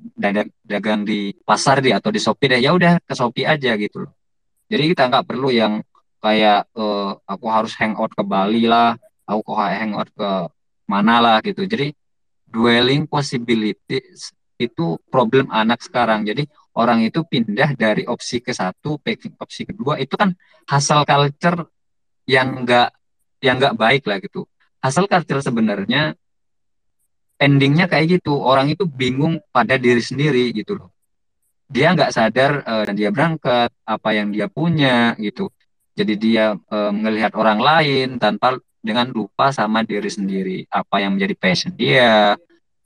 dagang di pasar di atau di Shopee deh ya udah ke Shopee aja gitu loh. Jadi kita nggak perlu yang kayak uh, aku harus hangout ke Bali lah aku hangout ke mana lah gitu. Jadi dwelling possibilities itu problem anak sekarang. Jadi orang itu pindah dari opsi ke satu opsi kedua itu kan hasil culture yang enggak yang enggak baik lah gitu. Asal culture sebenarnya endingnya kayak gitu. Orang itu bingung pada diri sendiri gitu loh. Dia nggak sadar uh, dan dia berangkat apa yang dia punya gitu. Jadi dia uh, melihat orang lain tanpa dengan lupa sama diri sendiri. Apa yang menjadi passion dia.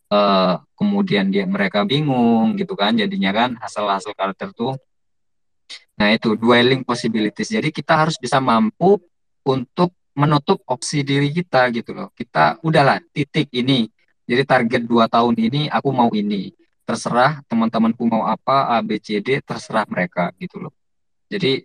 Uh, kemudian dia mereka bingung gitu kan jadinya kan hasil-hasil karakter tuh Nah, itu dwelling possibilities. Jadi kita harus bisa mampu untuk menutup opsi diri kita gitu loh. Kita udahlah titik ini. Jadi target dua tahun ini aku mau ini. Terserah teman-temanku mau apa A B C D terserah mereka gitu loh. Jadi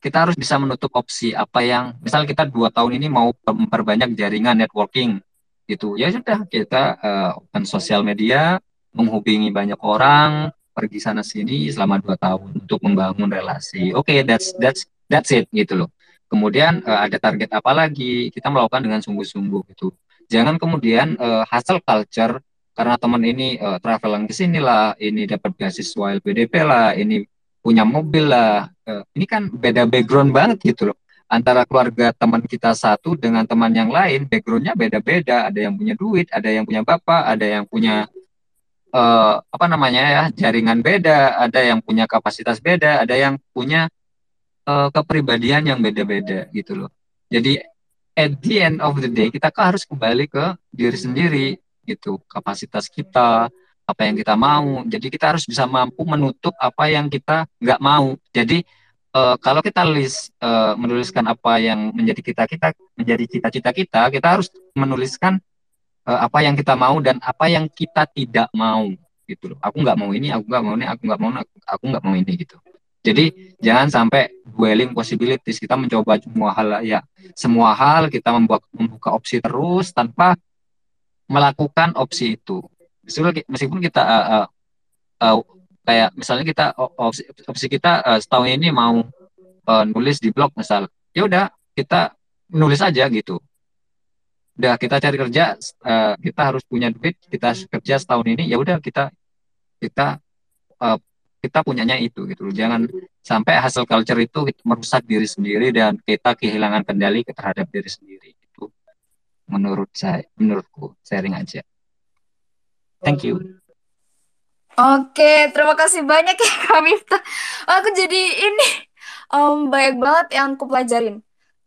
kita harus bisa menutup opsi apa yang misal kita dua tahun ini mau memperbanyak jaringan networking gitu ya sudah kita uh, open sosial media menghubungi banyak orang pergi sana sini selama dua tahun untuk membangun relasi oke okay, that's that's that's it gitu loh kemudian uh, ada target apa lagi? Kita melakukan dengan sungguh-sungguh gitu. Jangan kemudian uh, hasil culture karena teman ini uh, traveling ke sini lah ini dapat beasiswa LPDP lah ini punya mobil lah. Uh, ini kan beda background banget gitu loh. Antara keluarga teman kita satu dengan teman yang lain backgroundnya beda-beda. Ada yang punya duit ada yang punya bapak ada yang punya uh, apa namanya ya jaringan beda, ada yang punya kapasitas beda, ada yang punya uh, kepribadian yang beda-beda gitu loh. Jadi at the end of the day kita kan harus kembali ke diri sendiri gitu, kapasitas kita, apa yang kita mau. Jadi kita harus bisa mampu menutup apa yang kita nggak mau. Jadi uh, kalau kita list uh, menuliskan apa yang menjadi kita kita menjadi cita-cita kita, kita harus menuliskan uh, apa yang kita mau dan apa yang kita tidak mau gitu loh. Aku nggak mau ini, aku nggak mau ini, aku nggak mau, aku, nggak mau ini gitu. Jadi jangan sampai dwelling possibilities kita mencoba semua hal ya semua hal kita membuka, membuka opsi terus tanpa melakukan opsi itu. Meskipun kita uh, uh, uh, kayak misalnya kita opsi, opsi kita uh, setahun ini mau uh, nulis di blog misal, ya udah kita nulis aja gitu udah kita cari kerja uh, kita harus punya duit kita kerja setahun ini ya udah kita kita uh, kita punyanya itu gitu loh jangan sampai hasil culture itu merusak diri sendiri dan kita kehilangan kendali terhadap diri sendiri itu menurut saya menurutku sharing aja thank you Oke, terima kasih banyak ya Kak Miftah. Aku jadi ini um, banyak banget yang aku pelajarin.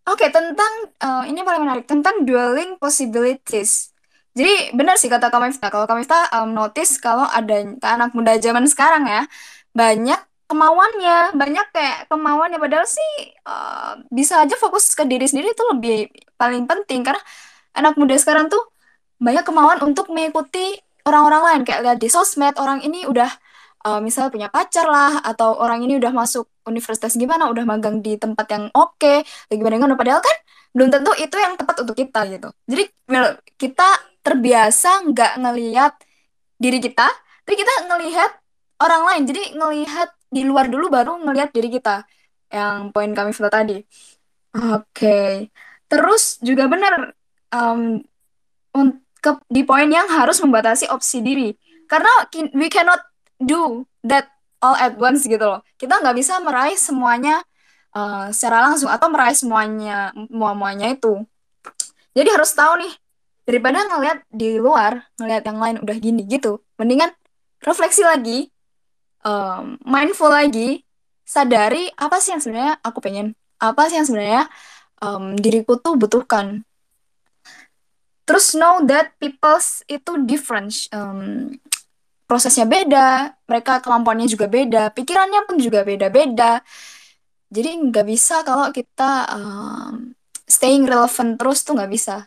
Oke, tentang uh, ini paling menarik tentang dueling possibilities. Jadi benar sih kata Kamifta. Kalau Kamifta um, notice kalau ada anak muda zaman sekarang ya banyak kemauannya, banyak kayak kemauannya. Padahal sih uh, bisa aja fokus ke diri sendiri itu lebih paling penting. Karena anak muda sekarang tuh banyak kemauan untuk mengikuti orang-orang lain. Kayak lihat di sosmed orang ini udah uh, misal punya pacar lah atau orang ini udah masuk universitas gimana udah magang di tempat yang oke okay, gimana gimana. Padahal kan belum tentu itu yang tepat untuk kita gitu. Jadi kita terbiasa nggak ngelihat diri kita tapi kita ngelihat orang lain jadi ngelihat di luar dulu baru ngelihat diri kita yang poin kami Vila tadi oke okay. terus juga benar um, ke, di poin yang harus membatasi opsi diri karena we cannot do that all at once gitu loh. Kita nggak bisa meraih semuanya uh, secara langsung atau meraih semuanya semuanya itu. Jadi harus tahu nih daripada ngelihat di luar ngelihat yang lain udah gini gitu, mendingan refleksi lagi, um, mindful lagi, sadari apa sih yang sebenarnya aku pengen, apa sih yang sebenarnya um, diriku tuh butuhkan. Terus know that people's itu different. Um, prosesnya beda, mereka kemampuannya juga beda, pikirannya pun juga beda-beda. Jadi nggak bisa kalau kita um, staying relevant terus tuh nggak bisa.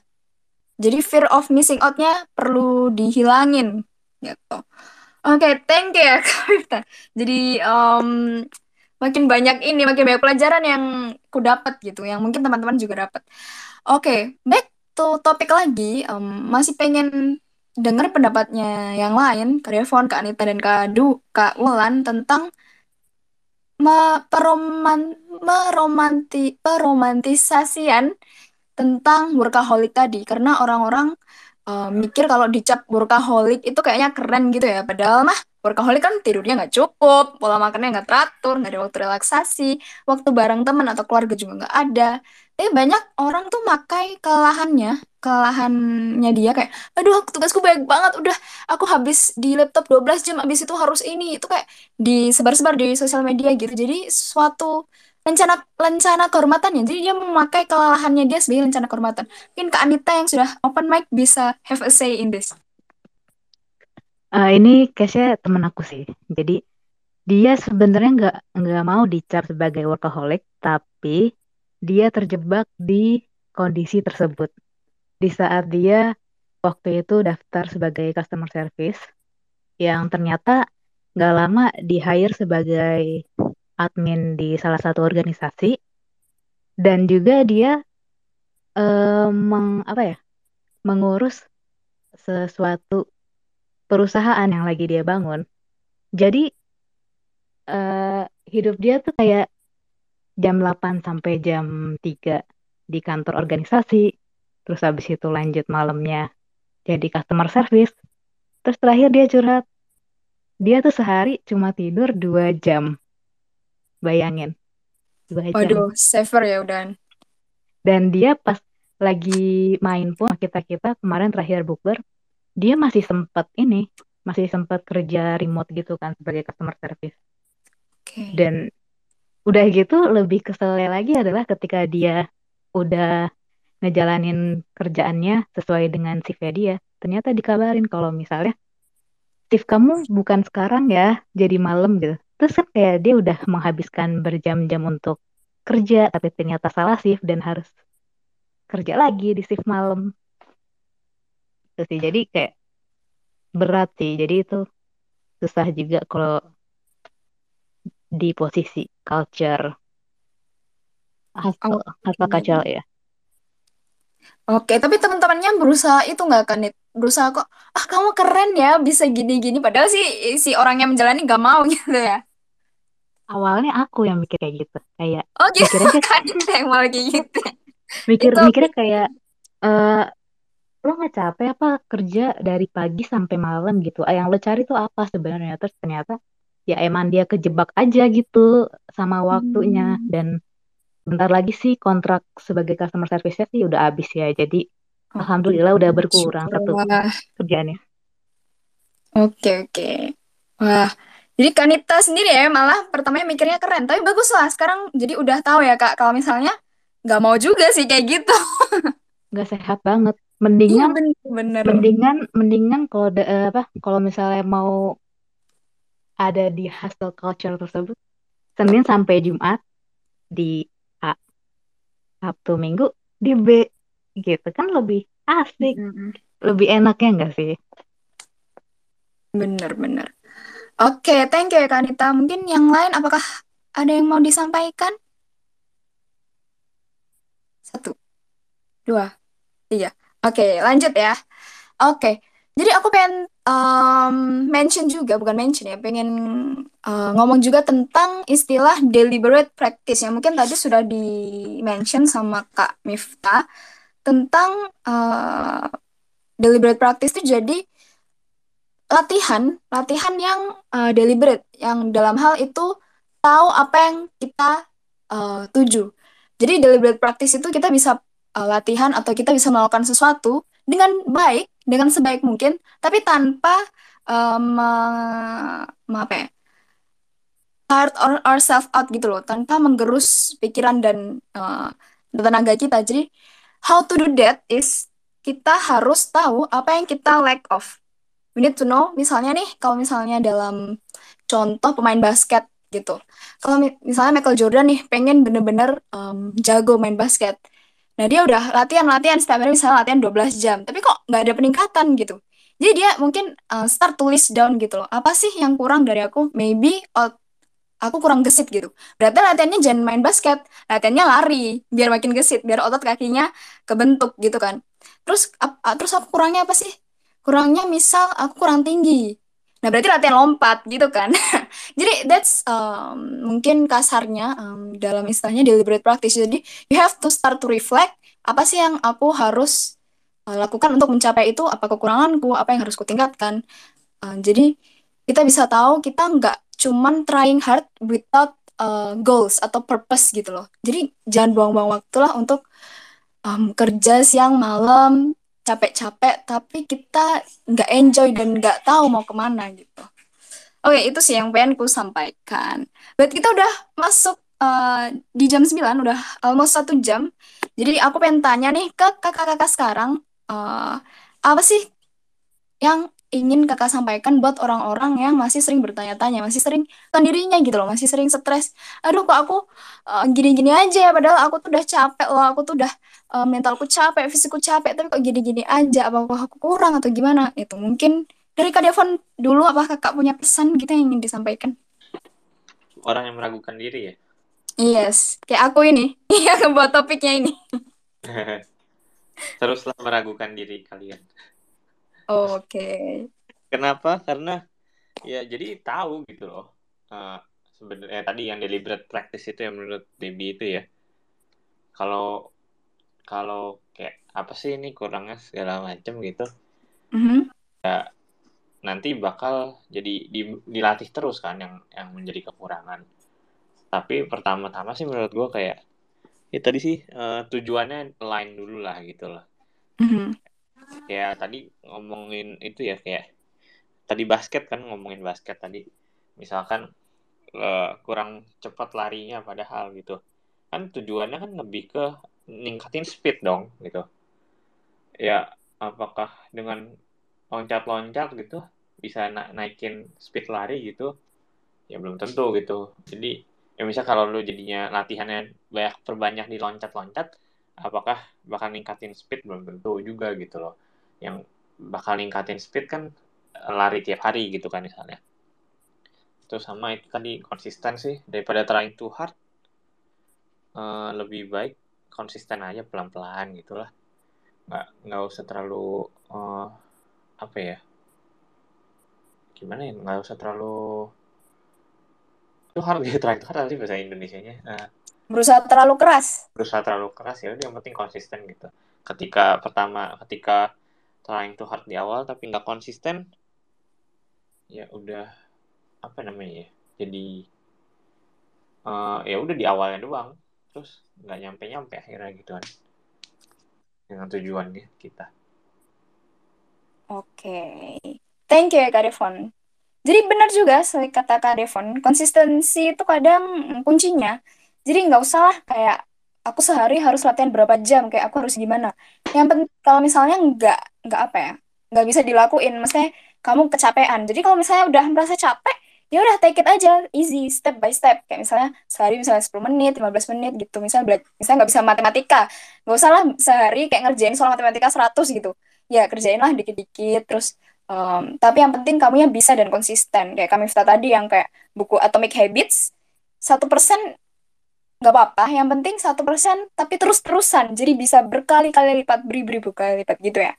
Jadi fear of missing out-nya perlu dihilangin gitu. Oke, thank you ya *laughs* Kak Jadi um, makin banyak ini, makin banyak pelajaran yang ku dapat gitu, yang mungkin teman-teman juga dapat. Oke, back to topik lagi. Um, masih pengen dengar pendapatnya yang lain, Kak Kak Anita, dan Kak Du, Kak Wulan tentang me meromanti peromantisasian tentang workaholic tadi karena orang-orang uh, mikir kalau dicap workaholic itu kayaknya keren gitu ya. Padahal mah workaholic kan tidurnya nggak cukup pola makannya nggak teratur nggak ada waktu relaksasi waktu bareng teman atau keluarga juga nggak ada. Tapi banyak orang tuh makai kelelahannya kelelahannya dia kayak aduh tugasku banyak banget udah aku habis di laptop 12 jam habis itu harus ini. Itu kayak disebar-sebar di sosial media gitu. Jadi suatu rencana rencana kehormatannya jadi dia memakai kelelahannya dia sebagai rencana kehormatan. Mungkin Kak Anita yang sudah open mic bisa have a say in this. Uh, ini case-nya temen aku sih. Jadi dia sebenarnya nggak nggak mau dicap sebagai workaholic tapi dia terjebak di kondisi tersebut. Di saat dia waktu itu daftar sebagai customer service yang ternyata nggak lama di hire sebagai admin di salah satu organisasi. Dan juga dia uh, meng, apa ya mengurus sesuatu perusahaan yang lagi dia bangun. Jadi uh, hidup dia tuh kayak jam 8 sampai jam 3 di kantor organisasi. Terus habis itu lanjut malamnya jadi customer service. Terus terakhir dia curhat. Dia tuh sehari cuma tidur dua jam bayangin dua jam waduh saver ya udah dan dia pas lagi main pun kita kita kemarin terakhir bukber dia masih sempat ini masih sempat kerja remote gitu kan sebagai customer service. Oke. Dan udah gitu lebih keselnya lagi adalah ketika dia udah ngejalanin kerjaannya sesuai dengan shift dia, ternyata dikabarin kalau misalnya shift kamu bukan sekarang ya, jadi malam gitu. Terus kan kayak dia udah menghabiskan berjam-jam untuk kerja, tapi ternyata salah shift dan harus kerja lagi di shift malam. Itu sih, jadi kayak berat sih. Jadi itu susah juga kalau di posisi culture hustle, hustle culture ya. Oke, tapi teman-temannya berusaha itu nggak kan, Nit? Berusaha kok, ah kamu keren ya bisa gini-gini. Padahal sih si orang yang menjalani nggak mau *laughs* gitu ya. Awalnya aku yang mikir kayak gitu, kayak Oh gitu mikir aja *laughs* kan yang malah kayak gitu. mikir Itu mikirnya kayak eh lo nggak capek apa kerja dari pagi sampai malam gitu? Ah, Yang lo cari tuh apa sebenarnya? Terus ternyata ya emang dia kejebak aja gitu sama waktunya Hmm. dan bentar lagi sih kontrak sebagai customer service sih udah habis ya. Jadi alhamdulillah udah berkurang satu kerjaannya. Oke, oke. Wah, jadi Kanita sendiri ya malah pertamanya mikirnya keren. Tapi bagus lah, sekarang jadi udah tahu ya Kak, kalau misalnya nggak mau juga sih kayak gitu. *laughs* Nggak sehat banget. Iya Mendingan bener-bener. mendingan mendingan kalau da- eh, apa kalau misalnya mau ada di hustle culture tersebut Senin sampai Jumat di A, Sabtu Minggu di B gitu kan lebih asik, Mm-mm. lebih enaknya enggak sih? Bener-bener. Oke, thank you ya Kanita. Mungkin yang lain apakah ada yang mau disampaikan? Satu, dua, tiga. Oke, lanjut ya. Oke, jadi aku pengen um, mention juga, bukan mention ya, pengen uh, ngomong juga tentang istilah deliberate practice yang mungkin tadi sudah di-mention sama Kak Miftah tentang uh, deliberate practice itu jadi latihan, latihan yang uh, deliberate, yang dalam hal itu tahu apa yang kita uh, tuju. Jadi deliberate practice itu kita bisa uh, latihan atau kita bisa melakukan sesuatu dengan baik, dengan sebaik mungkin, tapi tanpa um, me- apa ya, hard or ourselves out gitu loh, tanpa menggerus pikiran dan uh, tenaga kita. Jadi how to do that is kita harus tahu apa yang kita lack of. We need to know, misalnya nih, kalau misalnya dalam contoh pemain basket gitu. Kalau mi- misalnya Michael Jordan nih pengen bener-bener um, jago main basket. Nah dia udah latihan-latihan setiap hari misalnya latihan 12 jam. Tapi kok nggak ada peningkatan gitu. Jadi dia mungkin uh, start to list down gitu loh. Apa sih yang kurang dari aku? Maybe out- aku kurang gesit gitu. Berarti latihannya jangan main basket. Latihannya lari. Biar makin gesit. Biar otot kakinya kebentuk gitu kan. Terus, ap- terus aku kurangnya apa sih? Kurangnya misal aku kurang tinggi. Nah, berarti latihan lompat gitu kan. *laughs* Jadi that's um, mungkin kasarnya um, dalam istilahnya deliberate practice. Jadi you have to start to reflect apa sih yang aku harus uh, lakukan untuk mencapai itu, apa kekuranganku, apa yang harus kutingkatkan. Uh, jadi kita bisa tahu kita nggak cuman trying hard without uh, goals atau purpose gitu loh. Jadi jangan buang-buang waktu lah untuk um, kerja siang malam capek-capek tapi kita nggak enjoy dan nggak tahu mau ke mana gitu. Oke, itu sih yang pengen ku sampaikan. Berarti kita udah masuk uh, di jam 9, udah almost satu jam. Jadi aku pengen tanya nih ke kakak-kakak sekarang, uh, apa sih yang ingin kakak sampaikan buat orang-orang yang masih sering bertanya-tanya, masih sering sendirinya gitu loh, masih sering stres. Aduh, kok aku uh, gini-gini aja ya, padahal aku tuh udah capek loh, aku tuh udah uh, mentalku capek, fisikku capek, tapi kok gini-gini aja, apakah aku kurang atau gimana? Itu mungkin dari Kak Devon dulu, apa kakak punya pesan gitu yang ingin disampaikan? Orang yang meragukan diri ya? Yes, kayak aku ini, *laughs* yang buat topiknya ini. *laughs* Teruslah meragukan diri kalian. Oke. Okay. Kenapa? Karena ya jadi tahu gitu loh. Uh, sebenarnya tadi yang deliberate practice itu yang menurut Debbie itu ya. Kalau kalau kayak apa sih ini kurangnya segala macam gitu. Mm -hmm. Ya nanti bakal jadi di, dilatih terus kan yang yang menjadi kekurangan. Tapi pertama-tama sih menurut gue kayak ya tadi sih uh, tujuannya lain dulu lah gitu loh. Mm -hmm. Ya tadi ngomongin itu ya kayak tadi basket kan ngomongin basket tadi. Misalkan uh, kurang cepat larinya padahal gitu. Kan tujuannya kan lebih ke ningkatin speed dong gitu. Ya apakah dengan loncat-loncat gitu bisa na naikin speed lari gitu? Ya belum tentu gitu. Jadi ya misal kalau lu jadinya latihannya banyak perbanyak di loncat-loncat apakah bakal ningkatin speed? Belum tentu juga gitu loh. Yang bakal ningkatin speed kan eh, lari tiap hari gitu kan misalnya. Itu sama itu tadi konsisten sih. Daripada trying too hard uh, lebih baik konsisten aja pelan-pelan gitulah nggak nggak usah terlalu uh, apa ya? Gimana ya? Nggak usah terlalu itu hard gitu. Trying too hard sih bahasa Indonesia nya uh, berusaha terlalu keras. Berusaha terlalu keras ya udah yang penting konsisten gitu. Ketika pertama ketika trying too hard di awal tapi nggak konsisten ya udah apa namanya ya jadi uh, ya udah di awalnya doang. Terus nggak nyampe nyampe akhirnya gitu kan. Dengan tujuannya kita. Oke. Okay. thank you ya Kak Devon. Jadi benar juga kata Kak Devon konsistensi itu kadang kuncinya jadi nggak usah lah kayak aku sehari harus latihan berapa jam kayak aku harus gimana. Yang penting kalau misalnya nggak nggak apa ya nggak bisa dilakuin maksudnya kamu kecapean. Jadi kalau misalnya udah merasa capek ya udah take it aja easy step by step. Kayak misalnya sehari misalnya 10 menit 15 menit gitu. Misalnya misalnya nggak bisa matematika. Nggak usah lah sehari kayak ngerjain soal matematika 100 gitu. Ya kerjain lah dikit-dikit terus um, tapi yang penting kamu yang bisa dan konsisten. Kayak kami tadi yang kayak buku Atomic Habits satu persen nggak apa-apa yang penting satu persen tapi terus-terusan. Jadi bisa berkali-kali lipat beri-beri berkali lipat gitu ya.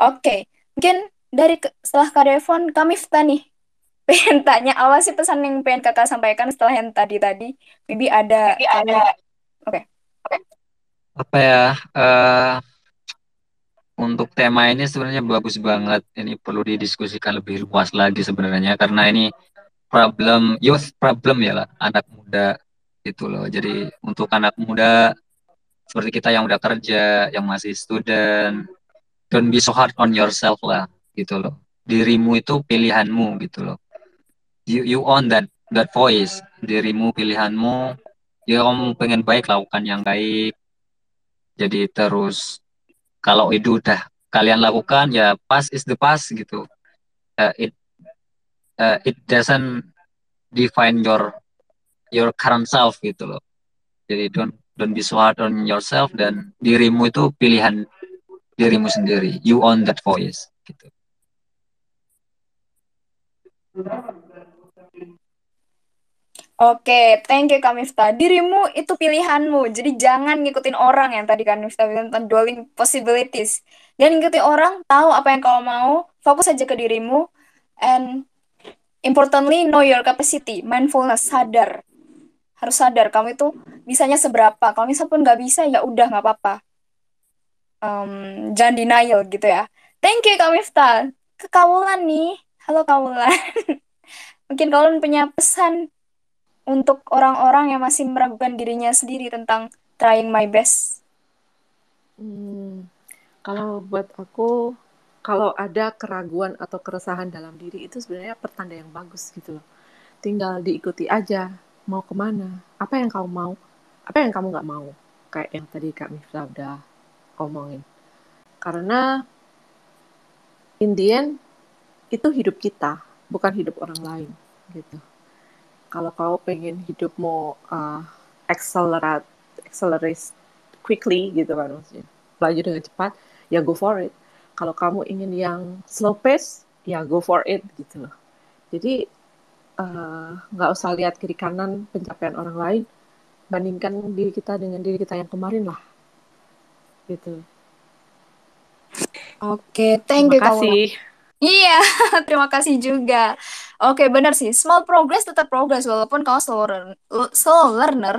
Oke mungkin dari setelah Kak Devon kami Fta nih. *laughs* Pengen tanya apa sih pesan yang pengen kakak sampaikan setelah yang tadi tadi? Maybe ada ada. oke. Okay. okay. apa ya uh, untuk tema ini sebenarnya bagus banget. Ini perlu didiskusikan lebih luas lagi sebenarnya karena ini problem youth problem ya lah anak muda gitu loh. Jadi untuk anak muda seperti kita yang udah kerja, yang masih student, don't be so hard on yourself lah gitu loh. Dirimu itu pilihanmu gitu loh. You you own that that voice. Dirimu pilihanmu. Ya kamu pengen baik lakukan yang baik. Jadi terus kalau itu udah kalian lakukan ya past is the past gitu. Uh, it uh, it doesn't define your your current self gitu loh. Jadi don't don't be so hard on yourself dan dirimu itu pilihan dirimu sendiri. You own that voice gitu. Oke, thank you Kamifta. Dirimu itu pilihanmu, jadi jangan ngikutin orang yang tadi Kamifta bilang tentang dwelling possibilities. Dan ngikutin orang, tahu apa yang kau mau, fokus aja ke dirimu, and importantly, know your capacity, mindfulness, sadar harus sadar kamu itu bisanya seberapa. Kalau misal pun nggak bisa ya udah nggak apa-apa. Um, jangan denial gitu ya. Thank you kak Mifta ke nih. Halo Kawulan. *laughs* Mungkin kalian punya pesan untuk orang-orang yang masih meragukan dirinya sendiri tentang trying my best. Hmm, kalau buat aku kalau ada keraguan atau keresahan dalam diri itu sebenarnya pertanda yang bagus gitu loh. Tinggal diikuti aja mau ke mana? Apa yang kamu mau? Apa yang kamu nggak mau? Kayak yang tadi kak Mifta udah omongin. Karena in the end itu hidup kita bukan hidup orang lain gitu. Kalau kau pengen hidupmu uh, accelerate accelerate quickly gitu kan maksudnya. Laju dengan cepat ya go for it. Kalau kamu ingin yang slow pace ya go for it gitu loh. Jadi nggak uh, usah lihat kiri kanan pencapaian orang lain bandingkan diri kita dengan diri kita yang kemarin lah gitu oke thank you kasih Iya, *laughs* terima kasih juga. Oke, benar sih. Small progress tetap progress walaupun kamu slow, learner, slow learner.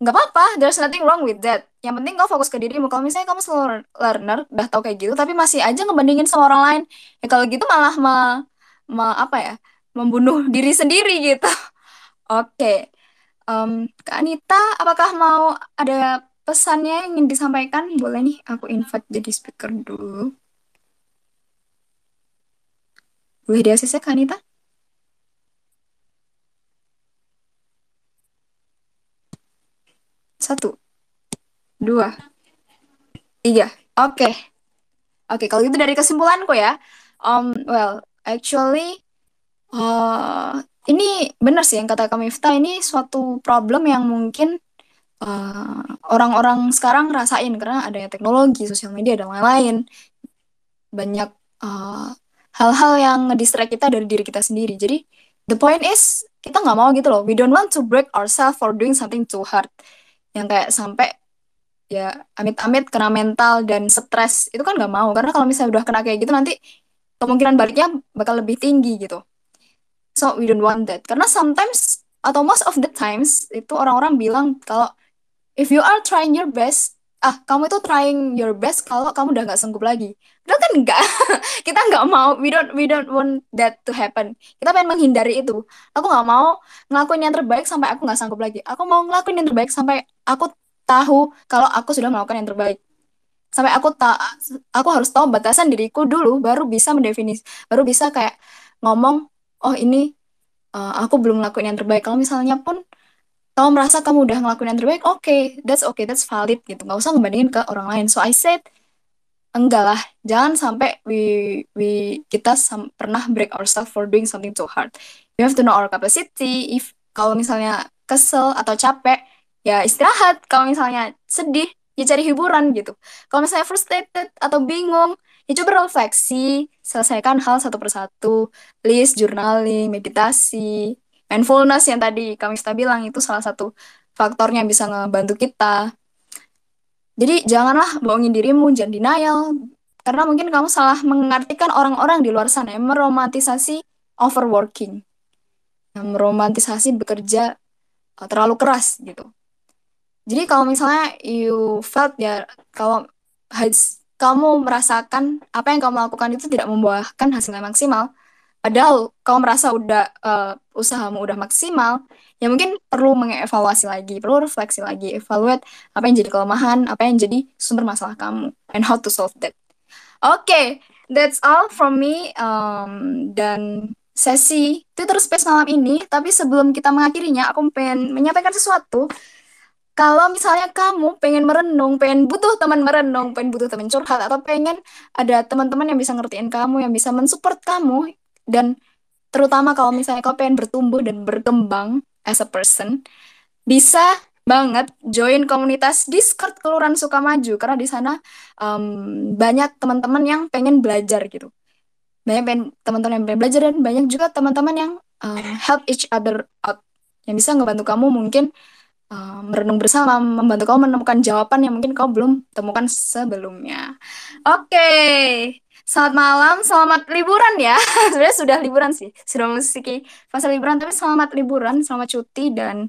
Nggak apa-apa, there's nothing wrong with that. Yang penting kau fokus ke dirimu. Kalau misalnya kamu slow learner, udah tau kayak gitu, tapi masih aja ngebandingin sama orang lain. Ya kalau gitu malah ma, ma apa ya, membunuh diri sendiri gitu. *laughs* Oke, um, Kak Anita, apakah mau ada pesannya yang ingin disampaikan? Boleh nih, aku invite jadi speaker dulu. Boleh di ACC, Kak Anita? Satu, dua, tiga. Oke. Oke, kalau gitu dari kesimpulanku ya. Um, well, actually, uh, ini benar sih yang kata kak Miftah, ini suatu problem yang mungkin uh, orang-orang sekarang rasain karena adanya teknologi, sosial media, dan lain-lain. Banyak uh, hal-hal yang ngedistract kita dari diri kita sendiri. Jadi, the point is, kita nggak mau gitu loh. We don't want to break ourselves for doing something too hard. Yang kayak sampai ya amit-amit kena mental dan stres itu kan nggak mau karena kalau misalnya udah kena kayak gitu nanti kemungkinan baliknya bakal lebih tinggi gitu so we don't want that. Karena sometimes atau most of the times itu orang-orang bilang kalau if you are trying your best ah kamu itu trying your best kalau kamu udah nggak sanggup lagi. Padahal kan enggak *laughs* kita nggak mau we don't we don't want that to happen. Kita pengen menghindari itu. Aku nggak mau ngelakuin yang terbaik sampai aku nggak sanggup lagi. Aku mau ngelakuin yang terbaik sampai aku tahu kalau aku sudah melakukan yang terbaik. Sampai aku tak aku harus tahu batasan diriku dulu baru bisa mendefinis, baru bisa kayak ngomong, "Oh, ini uh, aku belum ngelakuin yang terbaik." Kalau misalnya pun kamu merasa kamu udah ngelakuin yang terbaik, oke, okay, that's okay, that's valid gitu. Gak usah ngebandingin ke orang lain. So I said, enggak lah, jangan sampai we we kita sam pernah break ourselves for doing something too hard. We have to know our capacity. If kalau misalnya kesel atau capek, ya istirahat kalau misalnya sedih ya cari hiburan gitu kalau misalnya frustrated atau bingung ya coba refleksi selesaikan hal satu persatu. List journaling meditasi mindfulness yang tadi kami sudah bilang itu salah satu faktornya yang bisa ngebantu kita. Jadi janganlah bohongin dirimu jangan denial. Karena mungkin kamu salah mengartikan orang-orang di luar sana yang meromantisasi overworking. Yang meromantisasi bekerja uh, terlalu keras gitu. Jadi kalau misalnya you felt ya kalau kamu merasakan apa yang kamu lakukan itu tidak membuahkan hasil maksimal, padahal kamu merasa udah uh, usahamu udah maksimal, ya mungkin perlu mengevaluasi lagi, perlu refleksi lagi, evaluate apa yang jadi kelemahan, apa yang jadi sumber masalah kamu, and how to solve that. Oke, okay, that's all from me. Um, dan sesi Twitter Space malam ini, tapi sebelum kita mengakhirinya, aku pengen menyampaikan sesuatu kalau misalnya kamu pengen merenung, pengen butuh teman merenung, pengen butuh teman curhat, atau pengen ada teman-teman yang bisa ngertiin kamu, yang bisa mensupport kamu, dan terutama kalau misalnya kau pengen bertumbuh dan berkembang as a person, bisa banget join komunitas Discord Kelurahan Sukamaju karena di sana um, banyak teman-teman yang pengen belajar gitu. Banyak teman-teman yang pengen belajar dan banyak juga teman-teman yang um, help each other out yang bisa ngebantu kamu mungkin uh, merenung bersama, membantu kamu menemukan jawaban yang mungkin kamu belum temukan sebelumnya. Oke, okay. selamat malam, selamat liburan ya. *laughs* Sebenarnya sudah liburan sih, sudah memasuki fase liburan, tapi selamat liburan, selamat cuti dan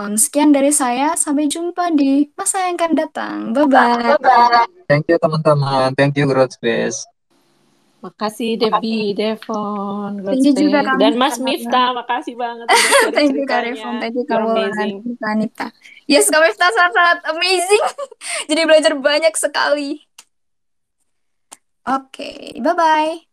um, sekian dari saya. Sampai jumpa di masa yang akan datang. Bye bye. Thank you teman-teman. Thank you Growth Space. Makasih Debbie, Devon, Thank juga dan Mas Miftah, makasih banget *laughs* Thank you Kak Devon, thank you Kak amazing. Anita. Yes, Kak Miftah sangat-sangat amazing. *laughs* Jadi belajar banyak sekali. Oke, okay, bye-bye.